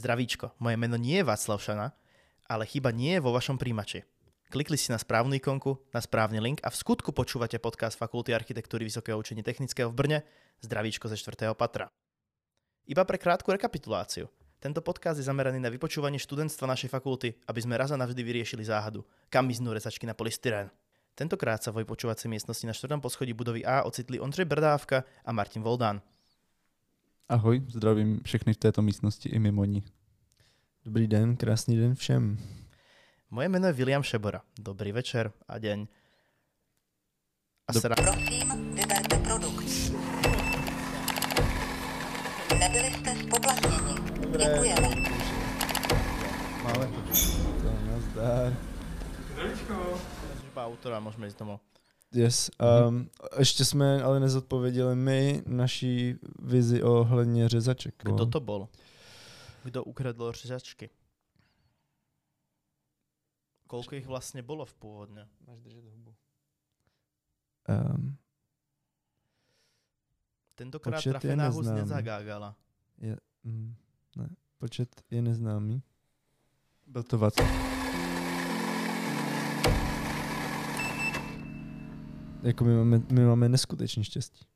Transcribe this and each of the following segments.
Zdravíčko, moje meno nie je Václav Šana, ale chyba nie je vo vašom príjimači. Klikli ste na správnu ikonku, na správny link a v skutku počúvate podcast Fakulty architektúry Vysokého učení technického v Brne, Zdravíčko ze 4. patra. Iba pre krátku rekapituláciu. Tento podcast je zameraný na vypočúvanie študentstva našej fakulty, aby sme raz a navždy vyriešili záhadu, kam miznú rezačky na polystyrén. Tentokrát sa v vypočúvacej miestnosti na 4. poschodí budovy A ocitli Ondřej Brdávka a Martin Voldán. Ahoj, zdravím všechny v této místnosti i mimo ní. Dobrý den, krásný den všem. Moje jméno je William Šebora. Dobrý večer a deň. A Dob- sra... Prosím, vyberte produkt. Nebyli jste spoplatněni. Děkujeme. Máme to. Nazdar. Služba autora, můžeme jít domů. Yes. Um, ještě jsme ale nezodpověděli my naší vizi ohledně řezaček. Kdo to bol? Kdo ukradl řezačky? Koľko ich vlastne bolo v pôvodne? Máš držet hubu. Um, Tentokrát Počet je trafená hus nezagágala. je, mm, ne, počet je neznámý. Byl to Václav. Jako my máme, my máme neskutečný štěstí.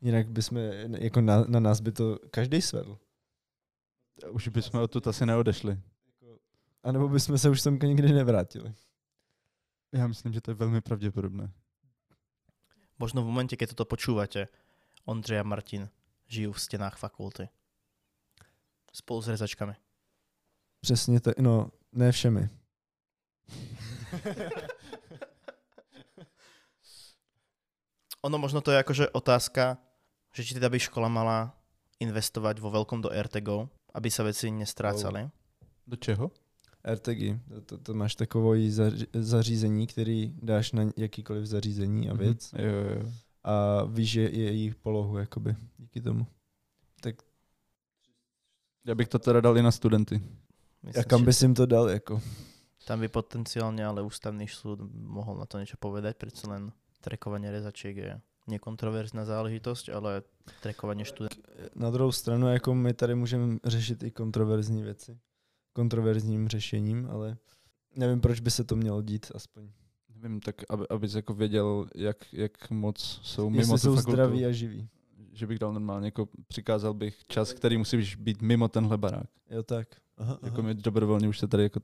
Jinak bychom, jako na, na nás by to každý svedl. Už bychom odtud asi neodešli. A nebo bychom se už sem nikdy nevrátili. Já myslím, že to je velmi pravděpodobné. Možno v momente, keď toto počúvate, Ondřej a Martin žijú v stenách fakulty. Spolu s rezačkami. Přesně tak, no, ne všemi. ono možno to je akože otázka, že či teda by škola mala investovať vo veľkom do RTGO, aby sa veci nestrácali. Do čeho? RTG, to, to, to máš takový zaři- zařízení, který dáš na jakýkoliv zařízení a věc Mhm. Jo, jo, jo. a víš je, je jejich polohu, jakoby, díky tomu. Já bych to teda dal i na studenty. Myslím, A kam že bys jim to dal, jako? Tam by potenciálne ale ústavný súd mohol na to niečo povedať, predsa len trekovanie rezačiek je nekontroverzná záležitosť, ale trekovanie študentov Na druhou stranu, jako my tady můžeme řešit i kontroverzní věci. Kontroverzním řešením, ale nevím, proč by se to mělo dít, aspoň. Nevím, tak aby, abys jako věděl, jak, jak moc jsou mimo Jestli tu jsou fakultu. zdraví a živí. Že bych dal normálně, jako přikázal bych čas, který musíš být mimo tenhle barák. Jo, tak. Aha, Jako mi dobrovolně už se tady jako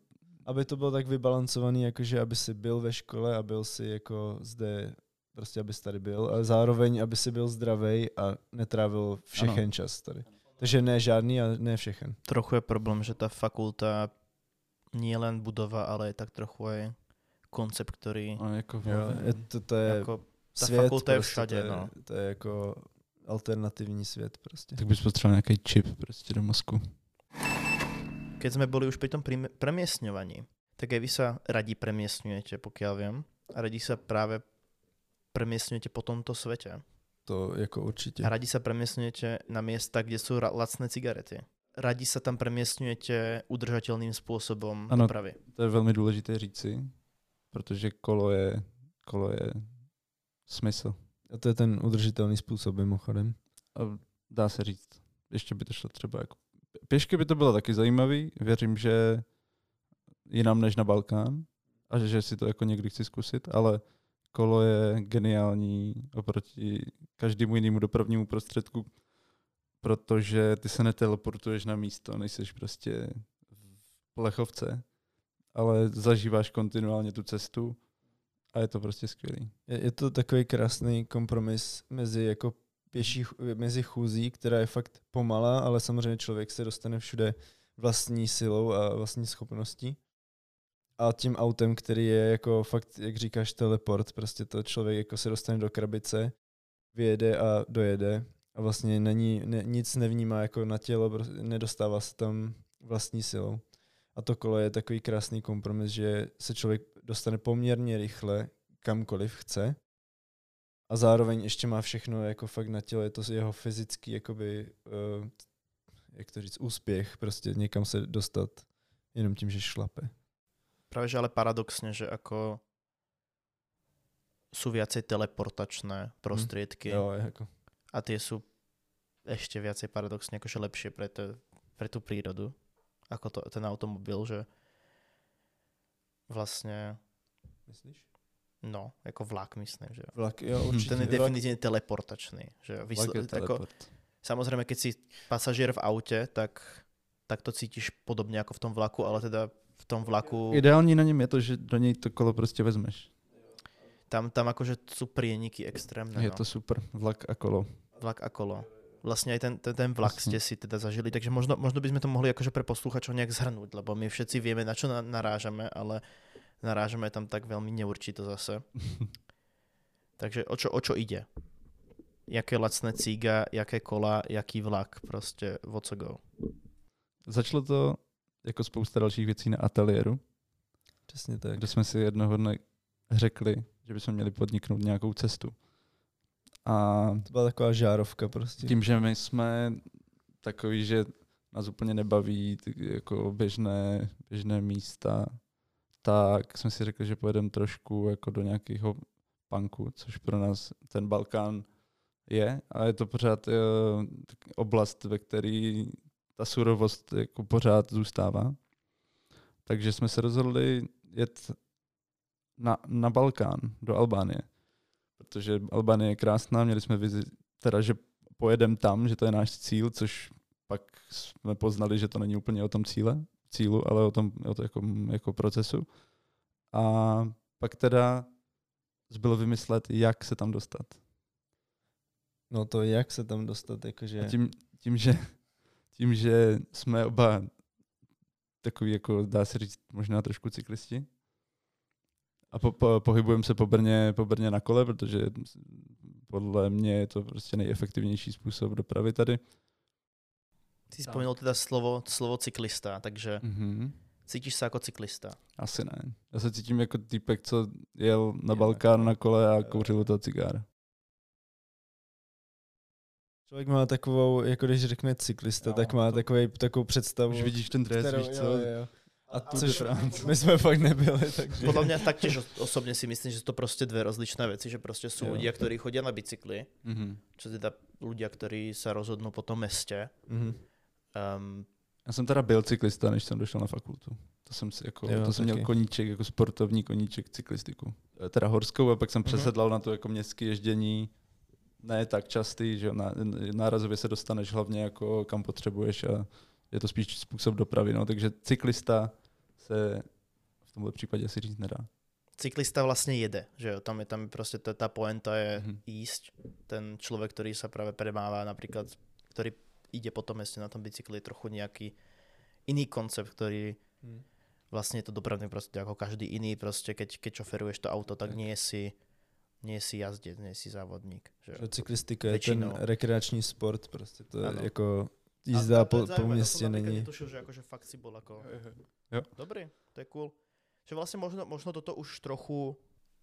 Aby to bylo tak vybalancovaný, jakože aby si byl ve škole a byl si jako zde, prostě abys tady byl, ale zároveň, aby si byl zdravý a netrávil všechen Ano. čas tady. Takže ne žádný a ne všechen. trochu je problém, že tá fakulta nie je len budova, ale je tak trochu aj koncept, ktorý no, jako, Jo, je to, to je ako, ta svět, fakulta je prostě, všade, to je, no. to je jako alternativní svět prostě. tak bys potřeboval nějaký čip prostě do mozku. Keď sme boli už pri tom premiesňovaní, tak aj vy sa radi premiesňujete, pokiaľ viem. A radi sa práve premiesňujete po tomto svete. To jako určitě. A radi sa premiesňujete na miesta, kde sú lacné cigarety. Radi sa tam premiesňujete udržateľným spôsobom Ano. dopravy. To je velmi důležité říci, protože kolo je, kolo je smysl. A to je ten udržitelný způsob mimochodem. A dá se říct, ještě by to šlo třeba jako... Pěšky by to bylo taky zajímavý, věřím, že jinam než na Balkán a že, že si to jako někdy chci zkusit, ale kolo je geniální oproti každému jinému dopravnímu prostředku, protože ty se neteleportuješ na místo, nejseš prostě v plechovce, ale zažíváš kontinuálně tu cestu a je to prostě skvělý. Je, je to takový krásný kompromis mezi jako pěší, mezi chůzí, která je fakt pomalá, ale samozřejmě člověk se dostane všude vlastní silou a vlastní schopností. A tím autem, který je jako fakt, jak říkáš, teleport, prostě to člověk jako se dostane do krabice, vyjede a dojede a vlastně není, ne, nic nevnímá jako na tělo, nedostává se tam vlastní silou. A to kolo je takový krásný kompromis, že se člověk dostane poměrně rychle kamkoliv chce a zároveň ještě má všechno jako fakt na těle, je to jeho fyzický, jakoby, uh, jak to říct, úspěch, prostě někam se dostat jenom tím, že šlape. Práve že ale paradoxne, že ako sú viacej teleportačné prostriedky Jo, jako. a tie sú ešte viacej paradoxne akože lepšie pre, to, pre tú prírodu. ako to, ten automobil, že vlastne, Myslíš? no, jako vlak myslím, že. Vlak, jo, určitě. Ten je Vlak- definitívne teleportačný. Že jo. Vlak je Vysl- ako, teleport. samozrejme, keď si pasažier v aute, tak, tak to cítiš podobně jako v tom vlaku, ale teda v tom vlaku, Ideální na něm je to, že do něj to kolo prostě vezmeš. tam, tam akože sú prieniky extrémne. Je no. to super. Vlak a kolo. Vlak a kolo. Vlastne aj ten, ten, ten vlak Jasne. ste si teda zažili, takže možno, možno by sme to mohli akože pre posluchačov nejak zhrnúť, lebo my všetci vieme, na čo na, narážame, ale narážame tam tak veľmi neurčito zase. Takže o čo, o čo ide? Jaké lacné cíga, jaké kola, jaký vlak, prostě what co go. Začalo to jako spousta dalších věcí na ateliéru, Přesně tak. kde jsme si jednoho dne řekli, že bychom měli podniknout nějakou cestu. A To byla taková žárovka prostě. tím, že my jsme takový, že nás úplně nebaví jako běžné, běžné místa, tak jsme si řekli, že pojedeme trošku jako do nějakého punku, což pro nás ten Balkán je, a je to pořád tak oblast, ve které ta surovost jako pořád zůstává. Takže jsme se rozhodli jet na, na Balkán, do Albánie. Protože Albánie je krásná, měli jsme vizi, teda, že pojedem tam, že to je náš cíl, což pak jsme poznali, že to není úplně o tom cíle, cílu, ale o tom o to jako, jako procesu. A pak teda zbylo vymyslet, jak se tam dostat. No to jak se tam dostat, jakože... A tím, tím, že, tím, že jsme oba takový, jako dá se říct, možná trošku cyklisti, a po, po, pohybujeme se po Brně, po Brně na kole, protože podle mě je to prostě nejefektivnější způsob dopravy tady. Ty spomenul teda slovo, slovo cyklista, takže Mm-hmm. cítíš se jako cyklista. Asi ne. Já se cítím jako týpek, co jel na Balkán na kole a kouřil toho cigára. Člověk má takovou, jako když řekne cyklista, Jo, tak má to- takový, takovou představu. Už vidíš ten dres, kterou- víš co? jo, jo. A Tour de což France. my jsme fakt nebyli, takže... Podľa mňa taktiež os- osobne si myslím, že sú to proste dve rozličné veci, že proste sú Jo. ľudia, ktorí chodia na bicykli, Mm-hmm. čo teda ľudia, ktorí sa rozhodnú po tom meste. Mhm. Um, Já jsem teda byl cyklista, než jsem došel na fakultu. To jsem si jako, Jo, to jsem měl koníček, jako sportovní koníček cyklistiku. Eh, Teda horskou a pak jsem Mhm. přesedlal na to jako městské ježdění. Ne tak častý, že na, nárazově se dostaneš hlavně jako kam potřebuješ a je to spíš způsob dopravy. No. Takže cyklista se v tomhle případě asi říct nedá. cyklista vlastne jede, že jo, tam je tam proste tá, tá poenta je Mhm. ísť. Ten človek, ktorý sa práve premáva napríklad, ktorý ide po tom meste na tom bicykli, je trochu nejaký iný koncept, ktorý Hm. vlastne je to dopravný proste ako každý iný, proste keď, keď šoferuješ to auto, tak Tak. nie si nie si jazdec, nie si závodník. Že. Že cyklistika je ten rekreační sport, prostě to je Ano. jako A jízda to- to po, je po městě napríklad není. Netušil, že akože fakt si bol ako... Jo. Dobrý, to je cool. Že vlastne možno, možno toto už trochu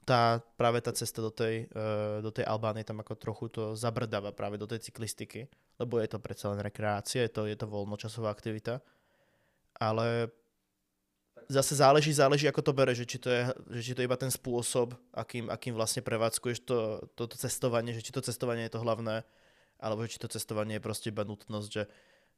tá, práve tá cesta do tej, uh, do tej Albánie tam ako trochu to zabrdáva práve do tej cyklistiky, lebo je to predsa len rekreácia, je to, je to voľnočasová aktivita, ale zase záleží, záleží ako to bere, že či to je, že či to je iba ten spôsob, akým, akým vlastne prevádzkuješ to, toto cestovanie, že či to cestovanie je to hlavné, alebo že či to cestovanie je proste iba nutnosť, že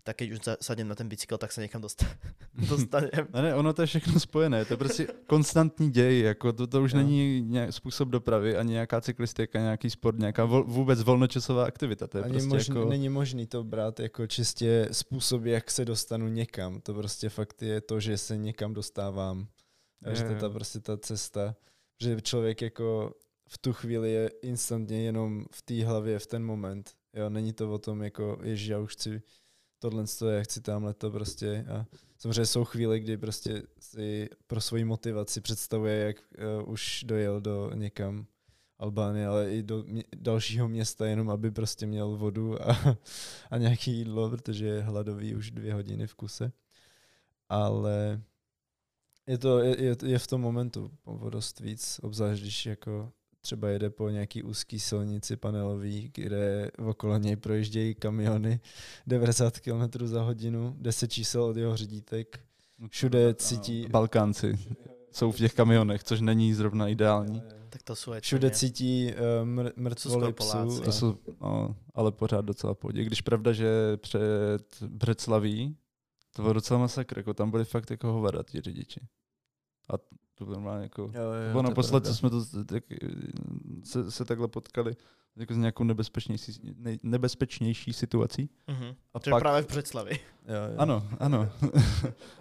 tak keď už sa- sadnem na ten bicykel, tak sa niekam dosta- dostanem. Ne, ne, ono to je všechno spojené, to je prostě konstantní děj, jako to, to už Jo. není nějak způsob dopravy, ani nějaká cyklistika, nějaký sport, nějaká vol, vůbec volnočasová aktivita, to je Ani prostě možný, jako... není možný to brát jako čistě způsob, jak se dostanu někam. To prostě fakt je to, že se někam dostávám. A že to je ta prostě ta cesta. Že člověk jako v tu chvíli je instantně jenom v té hlavě v ten moment. Jo, není to o tom jako, ježi, já už chci tohle, já chci tamhle to prostě. A samozřejmě jsou chvíle, kdy prostě si pro svoji motivaci představuje, jak uh, už dojel do někam Albánie, ale i do mě, dalšího města, jenom aby prostě měl vodu a, a nějaké jídlo, protože je hladový už dvě hodiny v kuse. Ale je to je, je, je v tom momentu dost víc, obzvlášť když jako třeba jede po nějaký úzký silnici panelový, kde okolo něj projíždějí kamiony 90 km za hodinu, 10 čísel od jeho řidítek, všude cítí... Balkánci jsou v těch kamionech, což není zrovna ideální. Tak to aj Všude cítí uh, mr- mrtvoly psů. To a- jsou, no, ale pořád docela v pohodě. Když pravda, že před Břeclaví, to bylo docela masakr, jako tam byli fakt jako hovada ti řidiči. A to bylo normálně jako... Jo, jo, Bylo naposled, co jsme to tak, se, se takhle potkali jako s nějakou nebezpečnější, nej, nebezpečnější situací. Mhm. A pak, práve v Břeclavi. Jo, jo. ano, ano.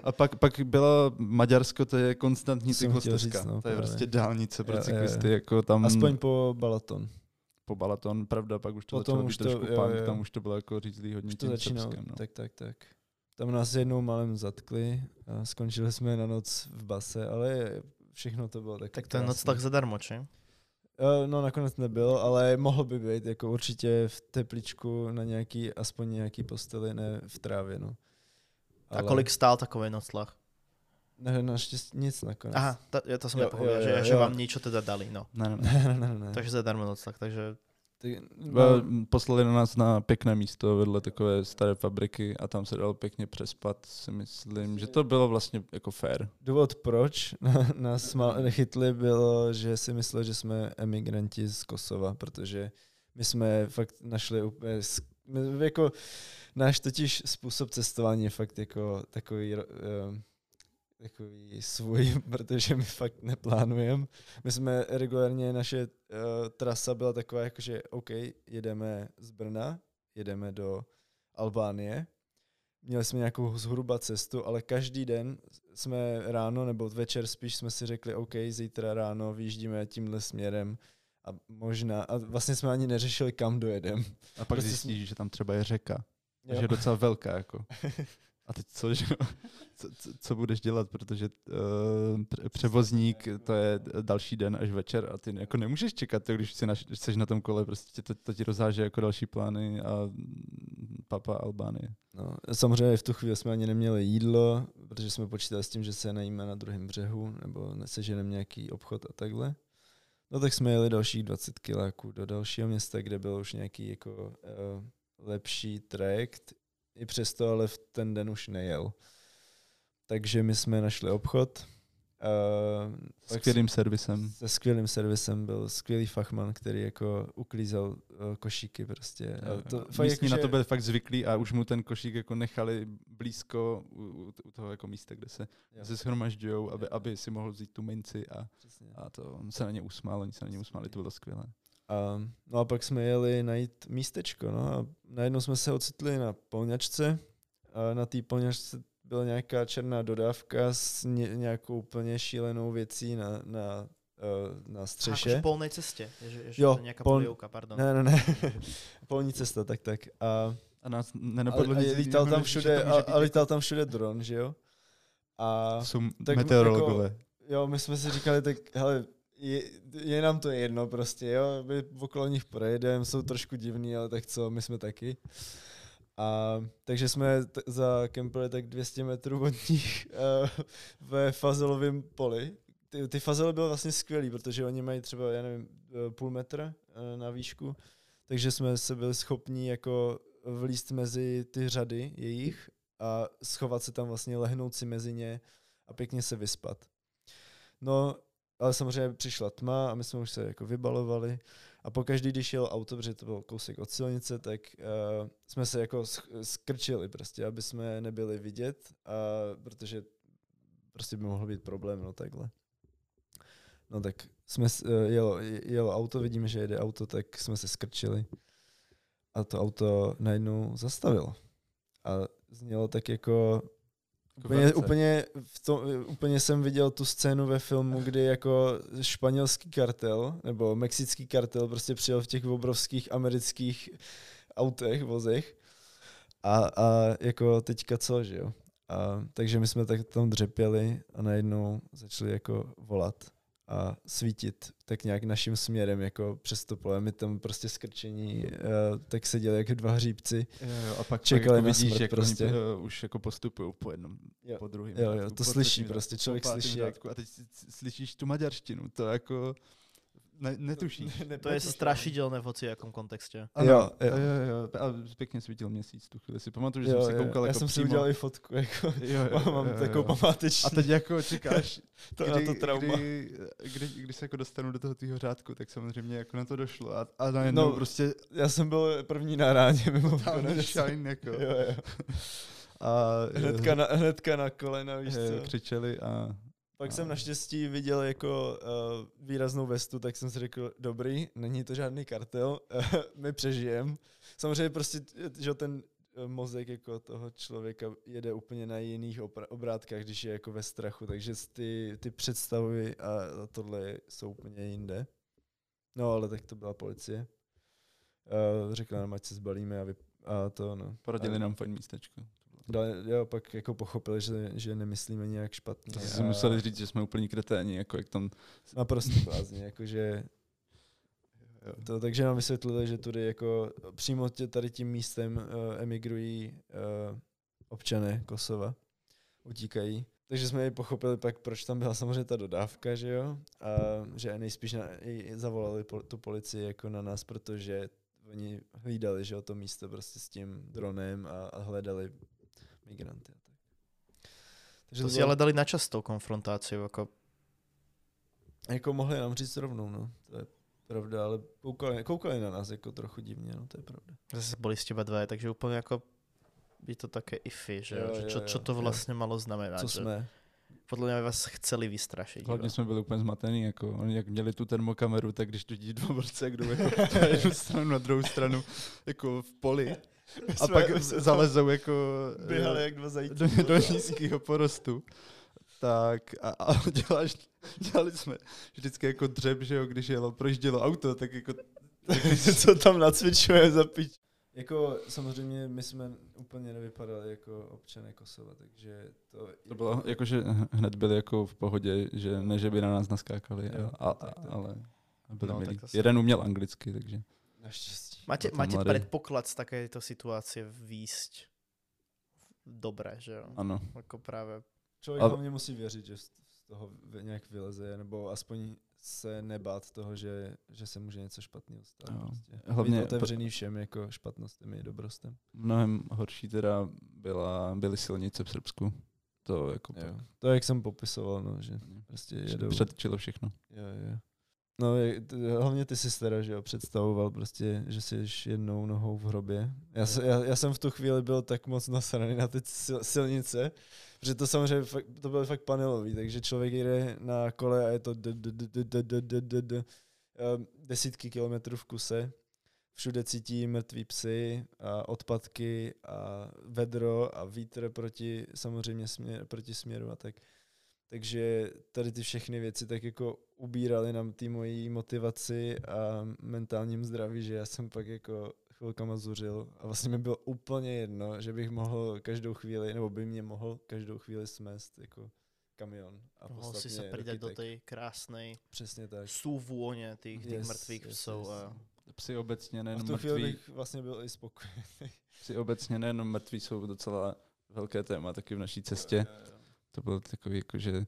a pak, pak bylo Maďarsko, to je konstantní říct, no, to je právě. prostě dálnice pro cyklisty, jo. jako tam Aspoň po Balaton. po Balaton, pravda, pak už to Potom začalo být už to- trošku jo, punk, jo. tam už to bylo jako řízlý hodně Už to tím začínalo, no. tak, tak, tak. Tam nás jednou malem zatkli a skončili jsme na noc v base, ale všechno to bylo tak Tak to je noc tak zadarmo, či? Eh, No nakonec nebyl, ale mohl by být jako určitě v tepličku na nějaký, aspoň nějaký posteli, ne v trávě, no. A kolik stál takový noclach? Ne, naštěstí nic nakonec. Aha, to, ja to nepovedal, jo, že, jo, že jo. vám niečo teda dali, no. Ne, ne, ne. ne, ne, ne. Takže zadarmo noclach, takže Tak, No. Poslali na nás na pěkné místo vedle takové staré fabriky a tam se dalo pěkně přespat, si myslím, že to bylo vlastně jako fair. důvod, proč nás mal nechytli, bylo, že si mysleli, že jsme emigranti z Kosova, protože my jsme fakt našli úplně, jako náš totiž způsob cestování je fakt jako takový, eh, takový svůj, protože my fakt neplánujeme. My jsme regulárně, naše uh, trasa byla taková, jako že OK, jedeme z Brna, jedeme do Albánie, měli jsme nějakou zhruba cestu, ale každý den jsme ráno nebo večer spíš jsme si řekli, OK, zítra ráno vyjíždíme tímhle směrem a možná, a vlastně jsme ani neřešili, kam dojedem. A pak Prostě zjistíš, že tam třeba je řeka, Jo. že je docela velká jako. A teď co, že, co, co, budeš dělat, protože uh, převozník, to je další den až večer a ty jako nemůžeš čekat, to, když jsi na, jsi na tom kole, prostě to, to ti rozháže jako další plány a papa Albánie. No, samozřejmě v tu chvíli jsme ani neměli jídlo, protože jsme počítali s tím, že se najíme na druhém břehu, nebo seženeme nějaký obchod a takhle. No tak jsme jeli dalších 20 kiláků do dalšího města, kde byl už nějaký jako uh, lepší trajekt. I přesto ale v ten den už nejel. Takže my jsme našli obchod. Uh, S skvělým servisem. se skvělým servisem byl skvělý fachman, který jako uklízel uh, košíky prostě. A to, To, fakt Místní jako, na to byli fakt zvyklí a už mu ten košík jako nechali blízko u, u, toho jako místa, kde se, Jo. se shromažďují, aby, aby si mohl vzít tu minci a, Přesně. a to on se na ně usmál, oni se na ně usmáli, to bylo skvělé. A, no a pak jsme jeli najít místečko, no a najednou jsme se ocitli na polňačce a na té polňačce byla nějaká černá dodávka s ně, nějakou úplně šílenou věcí na, na, uh, na střeše. polnej ceste, je, že, že Jo, to je nejaká pol- polievka, pardon. Ne, ne, ne. Polní cesta, tak, tak. A, A nás a, nenapadlo a nic lítal tam všude, a, a lítal tam všude dron, že jo? A jako- Jsou tak meteorologové. jo, my jsme si říkali, tak hele, je, je nám to jedno prostě, jo, my okolo nich projedeme, jsou trošku divný, ale tak co, my jsme taky. A takže jsme t- zakempili tak 200 metrů od nich uh, ve fazelovém poli. Ty, ty fazely byly vlastně skvělý, protože oni mají třeba, já nevím, eh, půl metra uh, na výšku, takže jsme se byli schopni jako vlíst mezi ty řady jejich a schovat se tam vlastně, lehnout si mezi ně a pěkně se vyspat. No, ale samozřejmě přišla tma a my jsme už se jako vybalovali a pokaždý, když jel auto, protože to byl kousek od silnice, tak uh, jsme se jako skrčili prostě, aby jsme nebyli vidět, a protože prostě by mohl být problém, no takhle. No tak jsme, s- eh, jelo, jelo auto, vidíme, že jede auto, tak jsme se skrčili a to auto najednou zastavilo. A znělo tak jako Úplně, úplně, v tom, úplně jsem viděl tu scénu ve filmu, kdy jako španělský kartel nebo mexický kartel prostě přijel v těch obrovských amerických autech, vozech. A, a jako teďka co, že jo. A, takže my jsme tak tam dřepěli a najednou začali jako volat a svítit tak nějak naším směrem jako přes to pole. My tam prostě skrčení, uh, tak seděli jak dva hříbci. Jo, jo, a pak Čekali pak jako vidíš, jak prostě. oni uh, už jako postupují po jednom, Jo. po druhém. Jo, jo, řádku, to po slyší prostě, člověk slyší, jak- A teď slyšíš tu maďarštinu, to jako ne, netušíš. To je strašidelné v hociakom kontexte. Ano, Jo, jo. jo, jo, a pěkně svítil měsíc tu chvíli. Si pamatuju, že Jo, jsem si jo, koukal já jako jsem si přímo. udělal i fotku, jako jo, jo, mám jo, jo, takovou jo. památeční. A teď jako čekáš, to, kdy, na to trauma. Kdy, kdy, kdy, se jako dostanu do toho tvýho řádku, tak samozřejmě jako na to došlo. A, a najednou No, no, prostě Já jsem byl první na ráně, mimo tam shine, jako. Jo, jo. A Hnedka na, hnedka na kolena, víš eh, co. křičeli a Pak jsem naštěstí viděl jako uh, výraznou vestu, tak jsem si řekl, dobrý, není to žádný kartel, my přežijem. Samozřejmě prostě, že ten eh, mozek jako toho člověka jede úplně na jiných opra- obrátkách, když je jako ve strachu, takže ty, ty představy a a tohle jsou úplně jinde. No ale tak to byla policie. Uh, řekla nám, ať se zbalíme a, vy, a to no. poradili a, nám fajn místečko. Dali, jo, pak jako pochopili, že, že nemyslíme nějak špatně. To si a- museli říct, že jsme úplní kreténi, jako jak tam Naprosto blázni, jakože to, takže nám vysvětlili, že tudy jako přímo tě, tady tím místem uh, emigrují uh, občané Kosova, utíkají. Takže jsme i pochopili pak, proč tam byla samozřejmě ta dodávka, že jo, a že nejspíš na, i zavolali po, tu policii jako na nás, protože oni hlídali, že jo, to místo prostě s tím dronem a, a hledali migranty. A tak. Takže To si bylo- ale dali na čas tou konfrontáciou, ako Jako mohli nám říct rovnou, no. To je pravda, ale koukali, koukali na nás jako trochu divně, no to je pravda. zase boli ste iba dvaja, takže úplne ako je to také iffy, že, Jo, jo, že jo, čo, čo jo, to jo. vlastne malo znamenať. Co že jsme? Podľa mňa vás chceli vystrašiť. Hlavně jsme byli úplně zmatený, jako oni jak měli tu termokameru, tak když vidí dva borce, jak jdou jako na jednu stranu, na druhou stranu, jako v poli, a pak zalezou jako Běhali eh, jak dva zajíci. do, do nízkého porostu. Tak a, a děláš, dělali jsme vždycky jako dřeb, že jo, když jelo, projíždělo auto, tak jako Co tam nacvičuje za pič? Jako samozřejmě my jsme úplně nevypadali jako občané Kosova, takže to... to bylo, jakože hned byli jako v pohodě, že ne, že by na nás naskákali, Jo, a, a, tak, tak. ale byli No, milí. tak Jeden uměl anglicky, takže Naštěstí. Máte, máte predpoklad z takéto situácie výjsť dobre, že jo? ano. Ako práve Člověk A- hlavně musí věřit, že z toho nějak vyleze, nebo aspoň se nebát toho, že, že se může něco špatného stát. Jo. Prostě. Hlavně- Být otevřený všem jako špatnostem i dobrostem. Mnohem horší teda byla, byly silnice v Srbsku. To jako Jo. To, jak jsem popisoval, no, že pak prostě jedou. předčilo všechno. Jo, jo. No, hlavně ty jsi teda, že jo, představoval prostě, že jsi jednou nohou v hrobě. Já, já, já jsem v tu chvíli byl tak moc nasraný na ty sil, silnice, protože to samozřejmě fakt, to bylo fakt panelový, takže člověk jde na kole a je to desítky kilometrů v kuse. Všude cítí mrtví psy, a odpadky a vedro a vítr proti samozřejmě směr, proti směru a tak. Takže tady ty všechny věci tak jako ubíraly nám ty mojí motivaci a mentálním zdraví, že já jsem pak jako chvilkama zuřil a vlastně mi bylo úplně jedno, že bych mohl každou chvíli, nebo by mě mohl každou chvíli smést jako kamion a poslat si mě pridať do tej krásnej Přesně tak. súvône tých, tých Yes, mŕtvych yes, psov. yes. A Psi obecně A v tu chvíli mrtví, bych vlastně byl i spokojený. psi obecně nejenom mrtví jsou docela velké téma taky v naší cestě. Jo, jo, jo. To bylo takový jako, že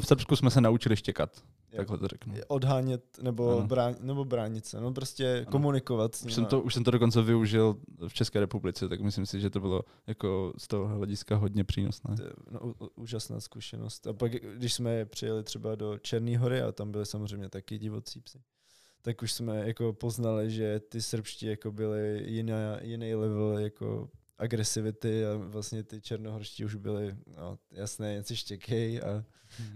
v Srbsku jsme se naučili štěkat, Jo. takhle to řeknu. Odhánět nebo, brán, nebo bránit se, no prostě Ano. komunikovat s Už jsem, to, už jsem to dokonce využil v České republice, tak myslím si, že to bylo jako z toho hlediska hodně přínosné. No, úžasná zkušenost. A pak, když jsme přijeli třeba do Černé hory, a tam byly samozřejmě taky divocí psy, tak už jsme jako poznali, že ty srbští jako byly jiná, jiný level jako agresivity a vlastně ty černohorští už byly, no jasné, něco štěkej a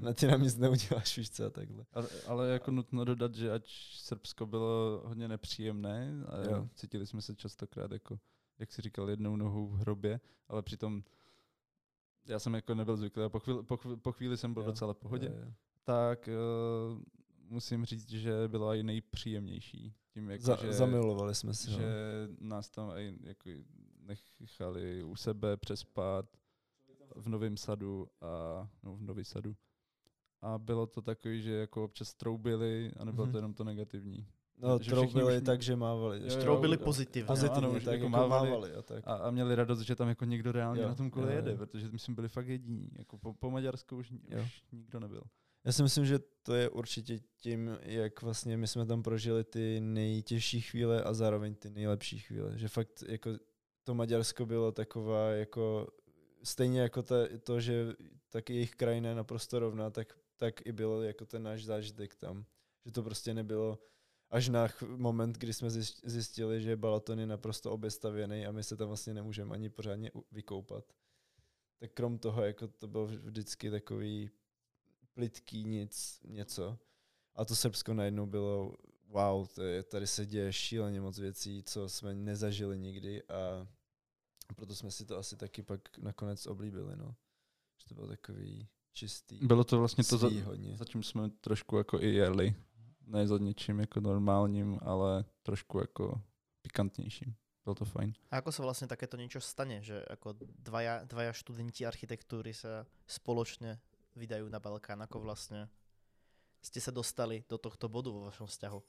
na ty nám nic neuděláš, víš co, a takhle. Ale, ale jako nutno dodat, že ať Srbsko bylo hodně nepříjemné a Jo. cítili jsme se častokrát jako, jak si říkal, jednou nohou v hrobě, ale přitom já jsem jako nebyl zvyklý a po chvíli, po chvíli, po chvíli jsem byl Jo. docela v pohodě, Jo, jo. tak uh, musím říct, že byla i nejpříjemnější. Tím, jako, Za, že, zamilovali jsme se. že no. nás tam i jako nechali u sebe přespat v Novém sadu a no, v Nový sadu. A bylo to takový, že jako občas troubili a nebylo Mhm. to jenom to negativní. No, že troubili už- tak, že mávali. Jo, jo, Troubili jo. pozitívne. Pozitivně, ano, tak jako jako mávali. mávali. a tak. A, a měli radost, že tam jako někdo reálně Jo, na tom kole jo, jede, jo. protože my jsme byli fakt jediní. Jako po, po Maďarsku už, Jo. už nikdo nebyl. Já si myslím, že to je určitě tím, jak vlastně my jsme tam prožili ty nejtěžší chvíle a zároveň ty nejlepší chvíle. Že fakt jako to Maďarsko bylo taková jako stejně jako ta, to, že tak jejich krajina je naprosto rovná, tak, tak i bylo jako ten náš zážitek tam. Že to prostě nebylo až na moment, kdy jsme zjist- zjistili, že Balaton je naprosto obestavěný a my se tam vlastně nemůžeme ani pořádně vykoupat. tak krom toho, jako to bylo vždycky takový plitký nic, něco. A to Srbsko najednou bylo, wow, to je, tady se děje šíleně moc věcí, co jsme nezažili nikdy a proto jsme si to asi taky pak nakonec oblíbili, no. Že to bylo takový čistý, Bylo to vlastně to, za, zatím jsme trošku jako i jeli. Ne za něčím jako normálním, ale trošku jako pikantnějším. Bylo to fajn. A ako sa vlastne takéto niečo stane, že ako dvaja, dvaja študenti architektúry sa spoločne vydajú na Balkán, ako vlastne ste sa dostali do tohto bodu vo vašom vzťahu.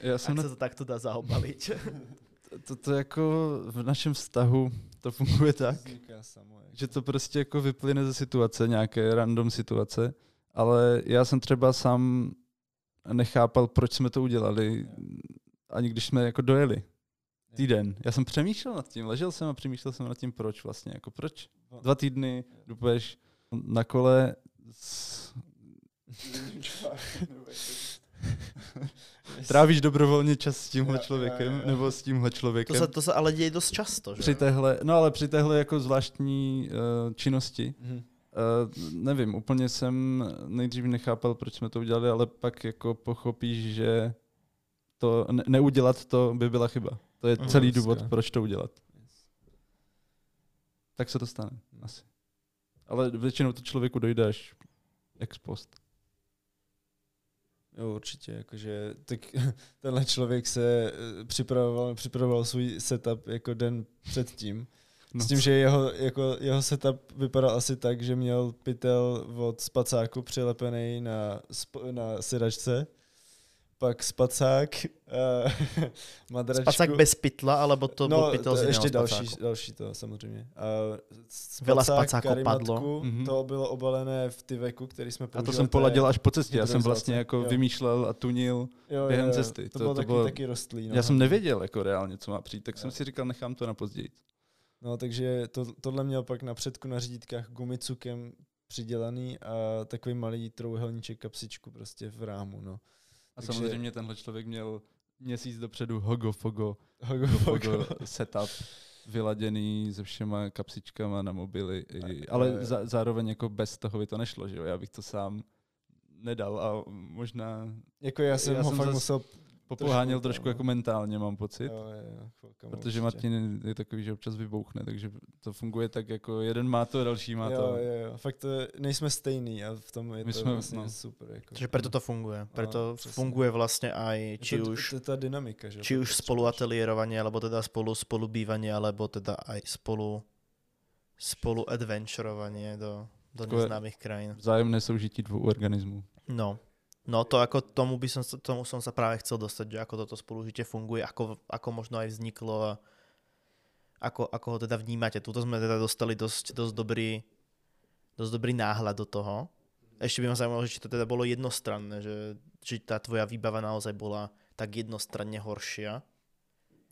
Já jsem Ak na sa to takto dá zaobaliť. to, to jako v našem vztahu to funguje tak, samo, jako. že to prostě jako vyplyne ze situace, nějaké random situace, ale já jsem třeba sám nechápal, proč jsme to udělali, ani když jsme jako dojeli týden. Já jsem přemýšlel nad tím, ležel jsem a přemýšlel jsem nad tím, proč vlastně, jako proč. Dva týdny dupeš na kole s... Trávíš dobrovolně čas s tímhle jo, člověkem, jo, jo. nebo s tímhle To člověkem. sa, to sa ale deje dosť často, že? Při téhle, no ale při téhle jako zvláštní uh, činnosti, Mhm. uh, nevím, úplně jsem nejdřív nechápal, proč jsme to udělali, ale pak jako pochopíš, že to ne- neudělat to by byla chyba. To je Mhm. celý důvod, Dneska. proč to udělat. Tak se to stane, asi. Ale většinou to člověku dojde až ex post. Jo, určitě, jakože tak tenhle člověk se eh, připravoval, připravoval svůj setup jako den předtím. No. S tím, že jeho, jako, jeho setup vypadal asi tak, že měl pytel od spacáku přilepený na, na sedačce, pak spacák, uh, madračku. Spacák bez pytla, alebo to no, bol pytel to z iného ještě další, spacáku? další to samozřejmě. A Veľa spacák, spacákov karimatku, padlo. Mhm. To bylo obalené v tyveku, který jsme A používali. to jsem poladil až po cestě. Já jsem vlastně jako Jo. vymýšlel a tunil. jo, během jo, jo. cesty. To, To- bylo to taky, bylo- taky rostlý. No. Já jsem nevěděl jako reálně, co má přijít, tak jsem Jo. si říkal, nechám to na později. No, takže to, tohle měl pak na předku na řídítkách gumicukem přidělaný a takový malý trouhelníček kapsičku prostě v rámu, no. A Takže- samozřejmě tenhle člověk měl měsíc dopředu hogo fogo, Hogo, setup vyladěný se všema kapsičkama na mobily, i, jo, jo. ale za, zároveň jako bez toho by to nešlo, že jo? Já bych to sám nedal a možná Jako já jsem Já ho jsem fakt zas- musel... popoháněl Trošku, trošku no. jako mentálně, mám pocit. Jo, jo, chvilkama Protože určitě. Martin je takový, že občas vybouchne, takže to funguje tak jako jeden má to, další má jo, to. jo, jo, fakt to je, nejsme stejný a v tom je My to jsme- vlastně no. super. Jako. Že preto to funguje. No, přesně. funguje vlastne aj Je či to, už To je ta dynamika, že? jo, či to už spolu ateliérovanie, alebo teda spolu spolu bývanie, alebo teda aj spolu spolu adventurovanie do, do neznámych krajín. Vzájemné soužití dvou organismů. No. No to ako tomu by som, tomu som sa práve chcel dostať, že ako toto spolužitie funguje, ako, ako možno aj vzniklo a ako, ako ho teda vnímate. Tuto sme teda dostali dosť, dosť dobrý dosť dobrý náhľad do toho. Ešte by ma zaujímalo, že či to teda bolo jednostranné, že, či tá tvoja výbava naozaj bola tak jednostranne horšia.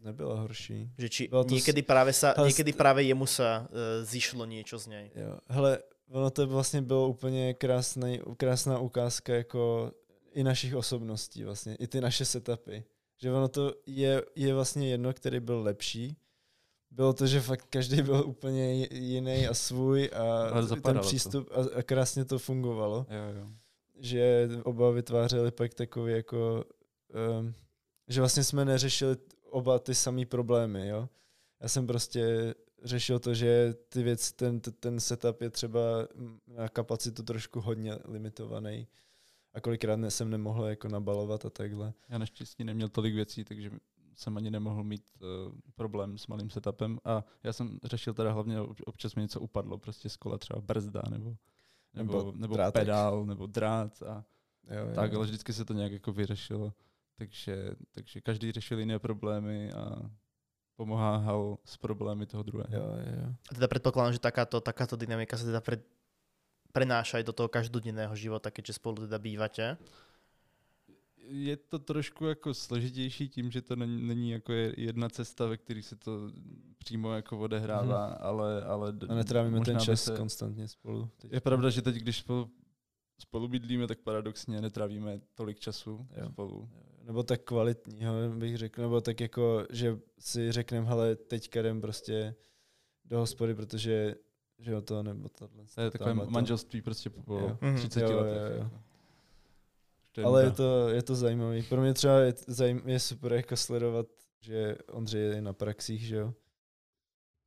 Nebyla horší. Že či Bylo to s- niekedy práve, sa, Hele, niekedy práve jemu sa uh, zišlo niečo z nej. Jo. Hele, ono to vlastně bylo úplně krásný, krásná ukázka jako i našich osobností vlastně, i ty naše setupy. Že ono to je, je vlastně jedno, který byl lepší. Bylo to, že fakt každý byl úplně jiný a svůj a ten to. přístup a, a krásně to fungovalo. Jo, jo. že oba vytvářeli pak takový jako, um, že vlastně jsme neřešili oba ty samé problémy, jo. Já jsem prostě řešil to, že ty věci, ten, ten setup je třeba na kapacitu trošku hodně limitovaný a kolikrát ne, jsem nemohl jako nabalovat a takhle. Já naštěstí neměl tolik věcí, takže jsem ani nemohl mít uh, problém s malým setupem a já jsem řešil teda hlavně, ob- občas mi něco upadlo, prostě z kola třeba brzda nebo, nebo, Nebo nebo drátek. pedál, nebo drát a Jo, tak, jo. ale vždycky se to nějak jako vyřešilo. Takže, takže každý řešil jiné problémy a pomáhal s problémy toho druhého. Jo, jo. A teda predpokladám, že takáto, takáto dynamika sa teda prenáša aj do toho každodenného života, keďže spolu teda bývate. Je to trošku jako složitější tím, že to není, není jako je- jedna cesta, ve které se to přímo jako odehrává, ale, ale d- A netrávíme ten čas se- konstantně spolu. Teď. Je pravda, že teď, když spolu, spolu bydlíme, tak paradoxně netrávíme tolik času Jo. spolu. Nebo tak kvalitního, bych řekl, nebo tak jako, že si řekneme, hele, teďka jdem prostě do hospody, protože že jo, to nebo tohle. To je takové tamhle to. manželství prostě po Jo. Mhm. 30 Jo, jo, letech. jo. jako. To Ale je to, je to zajímavý. Pro mě třeba je, zajím, je super jako sledovat, že Ondřej je na praxích, že jo.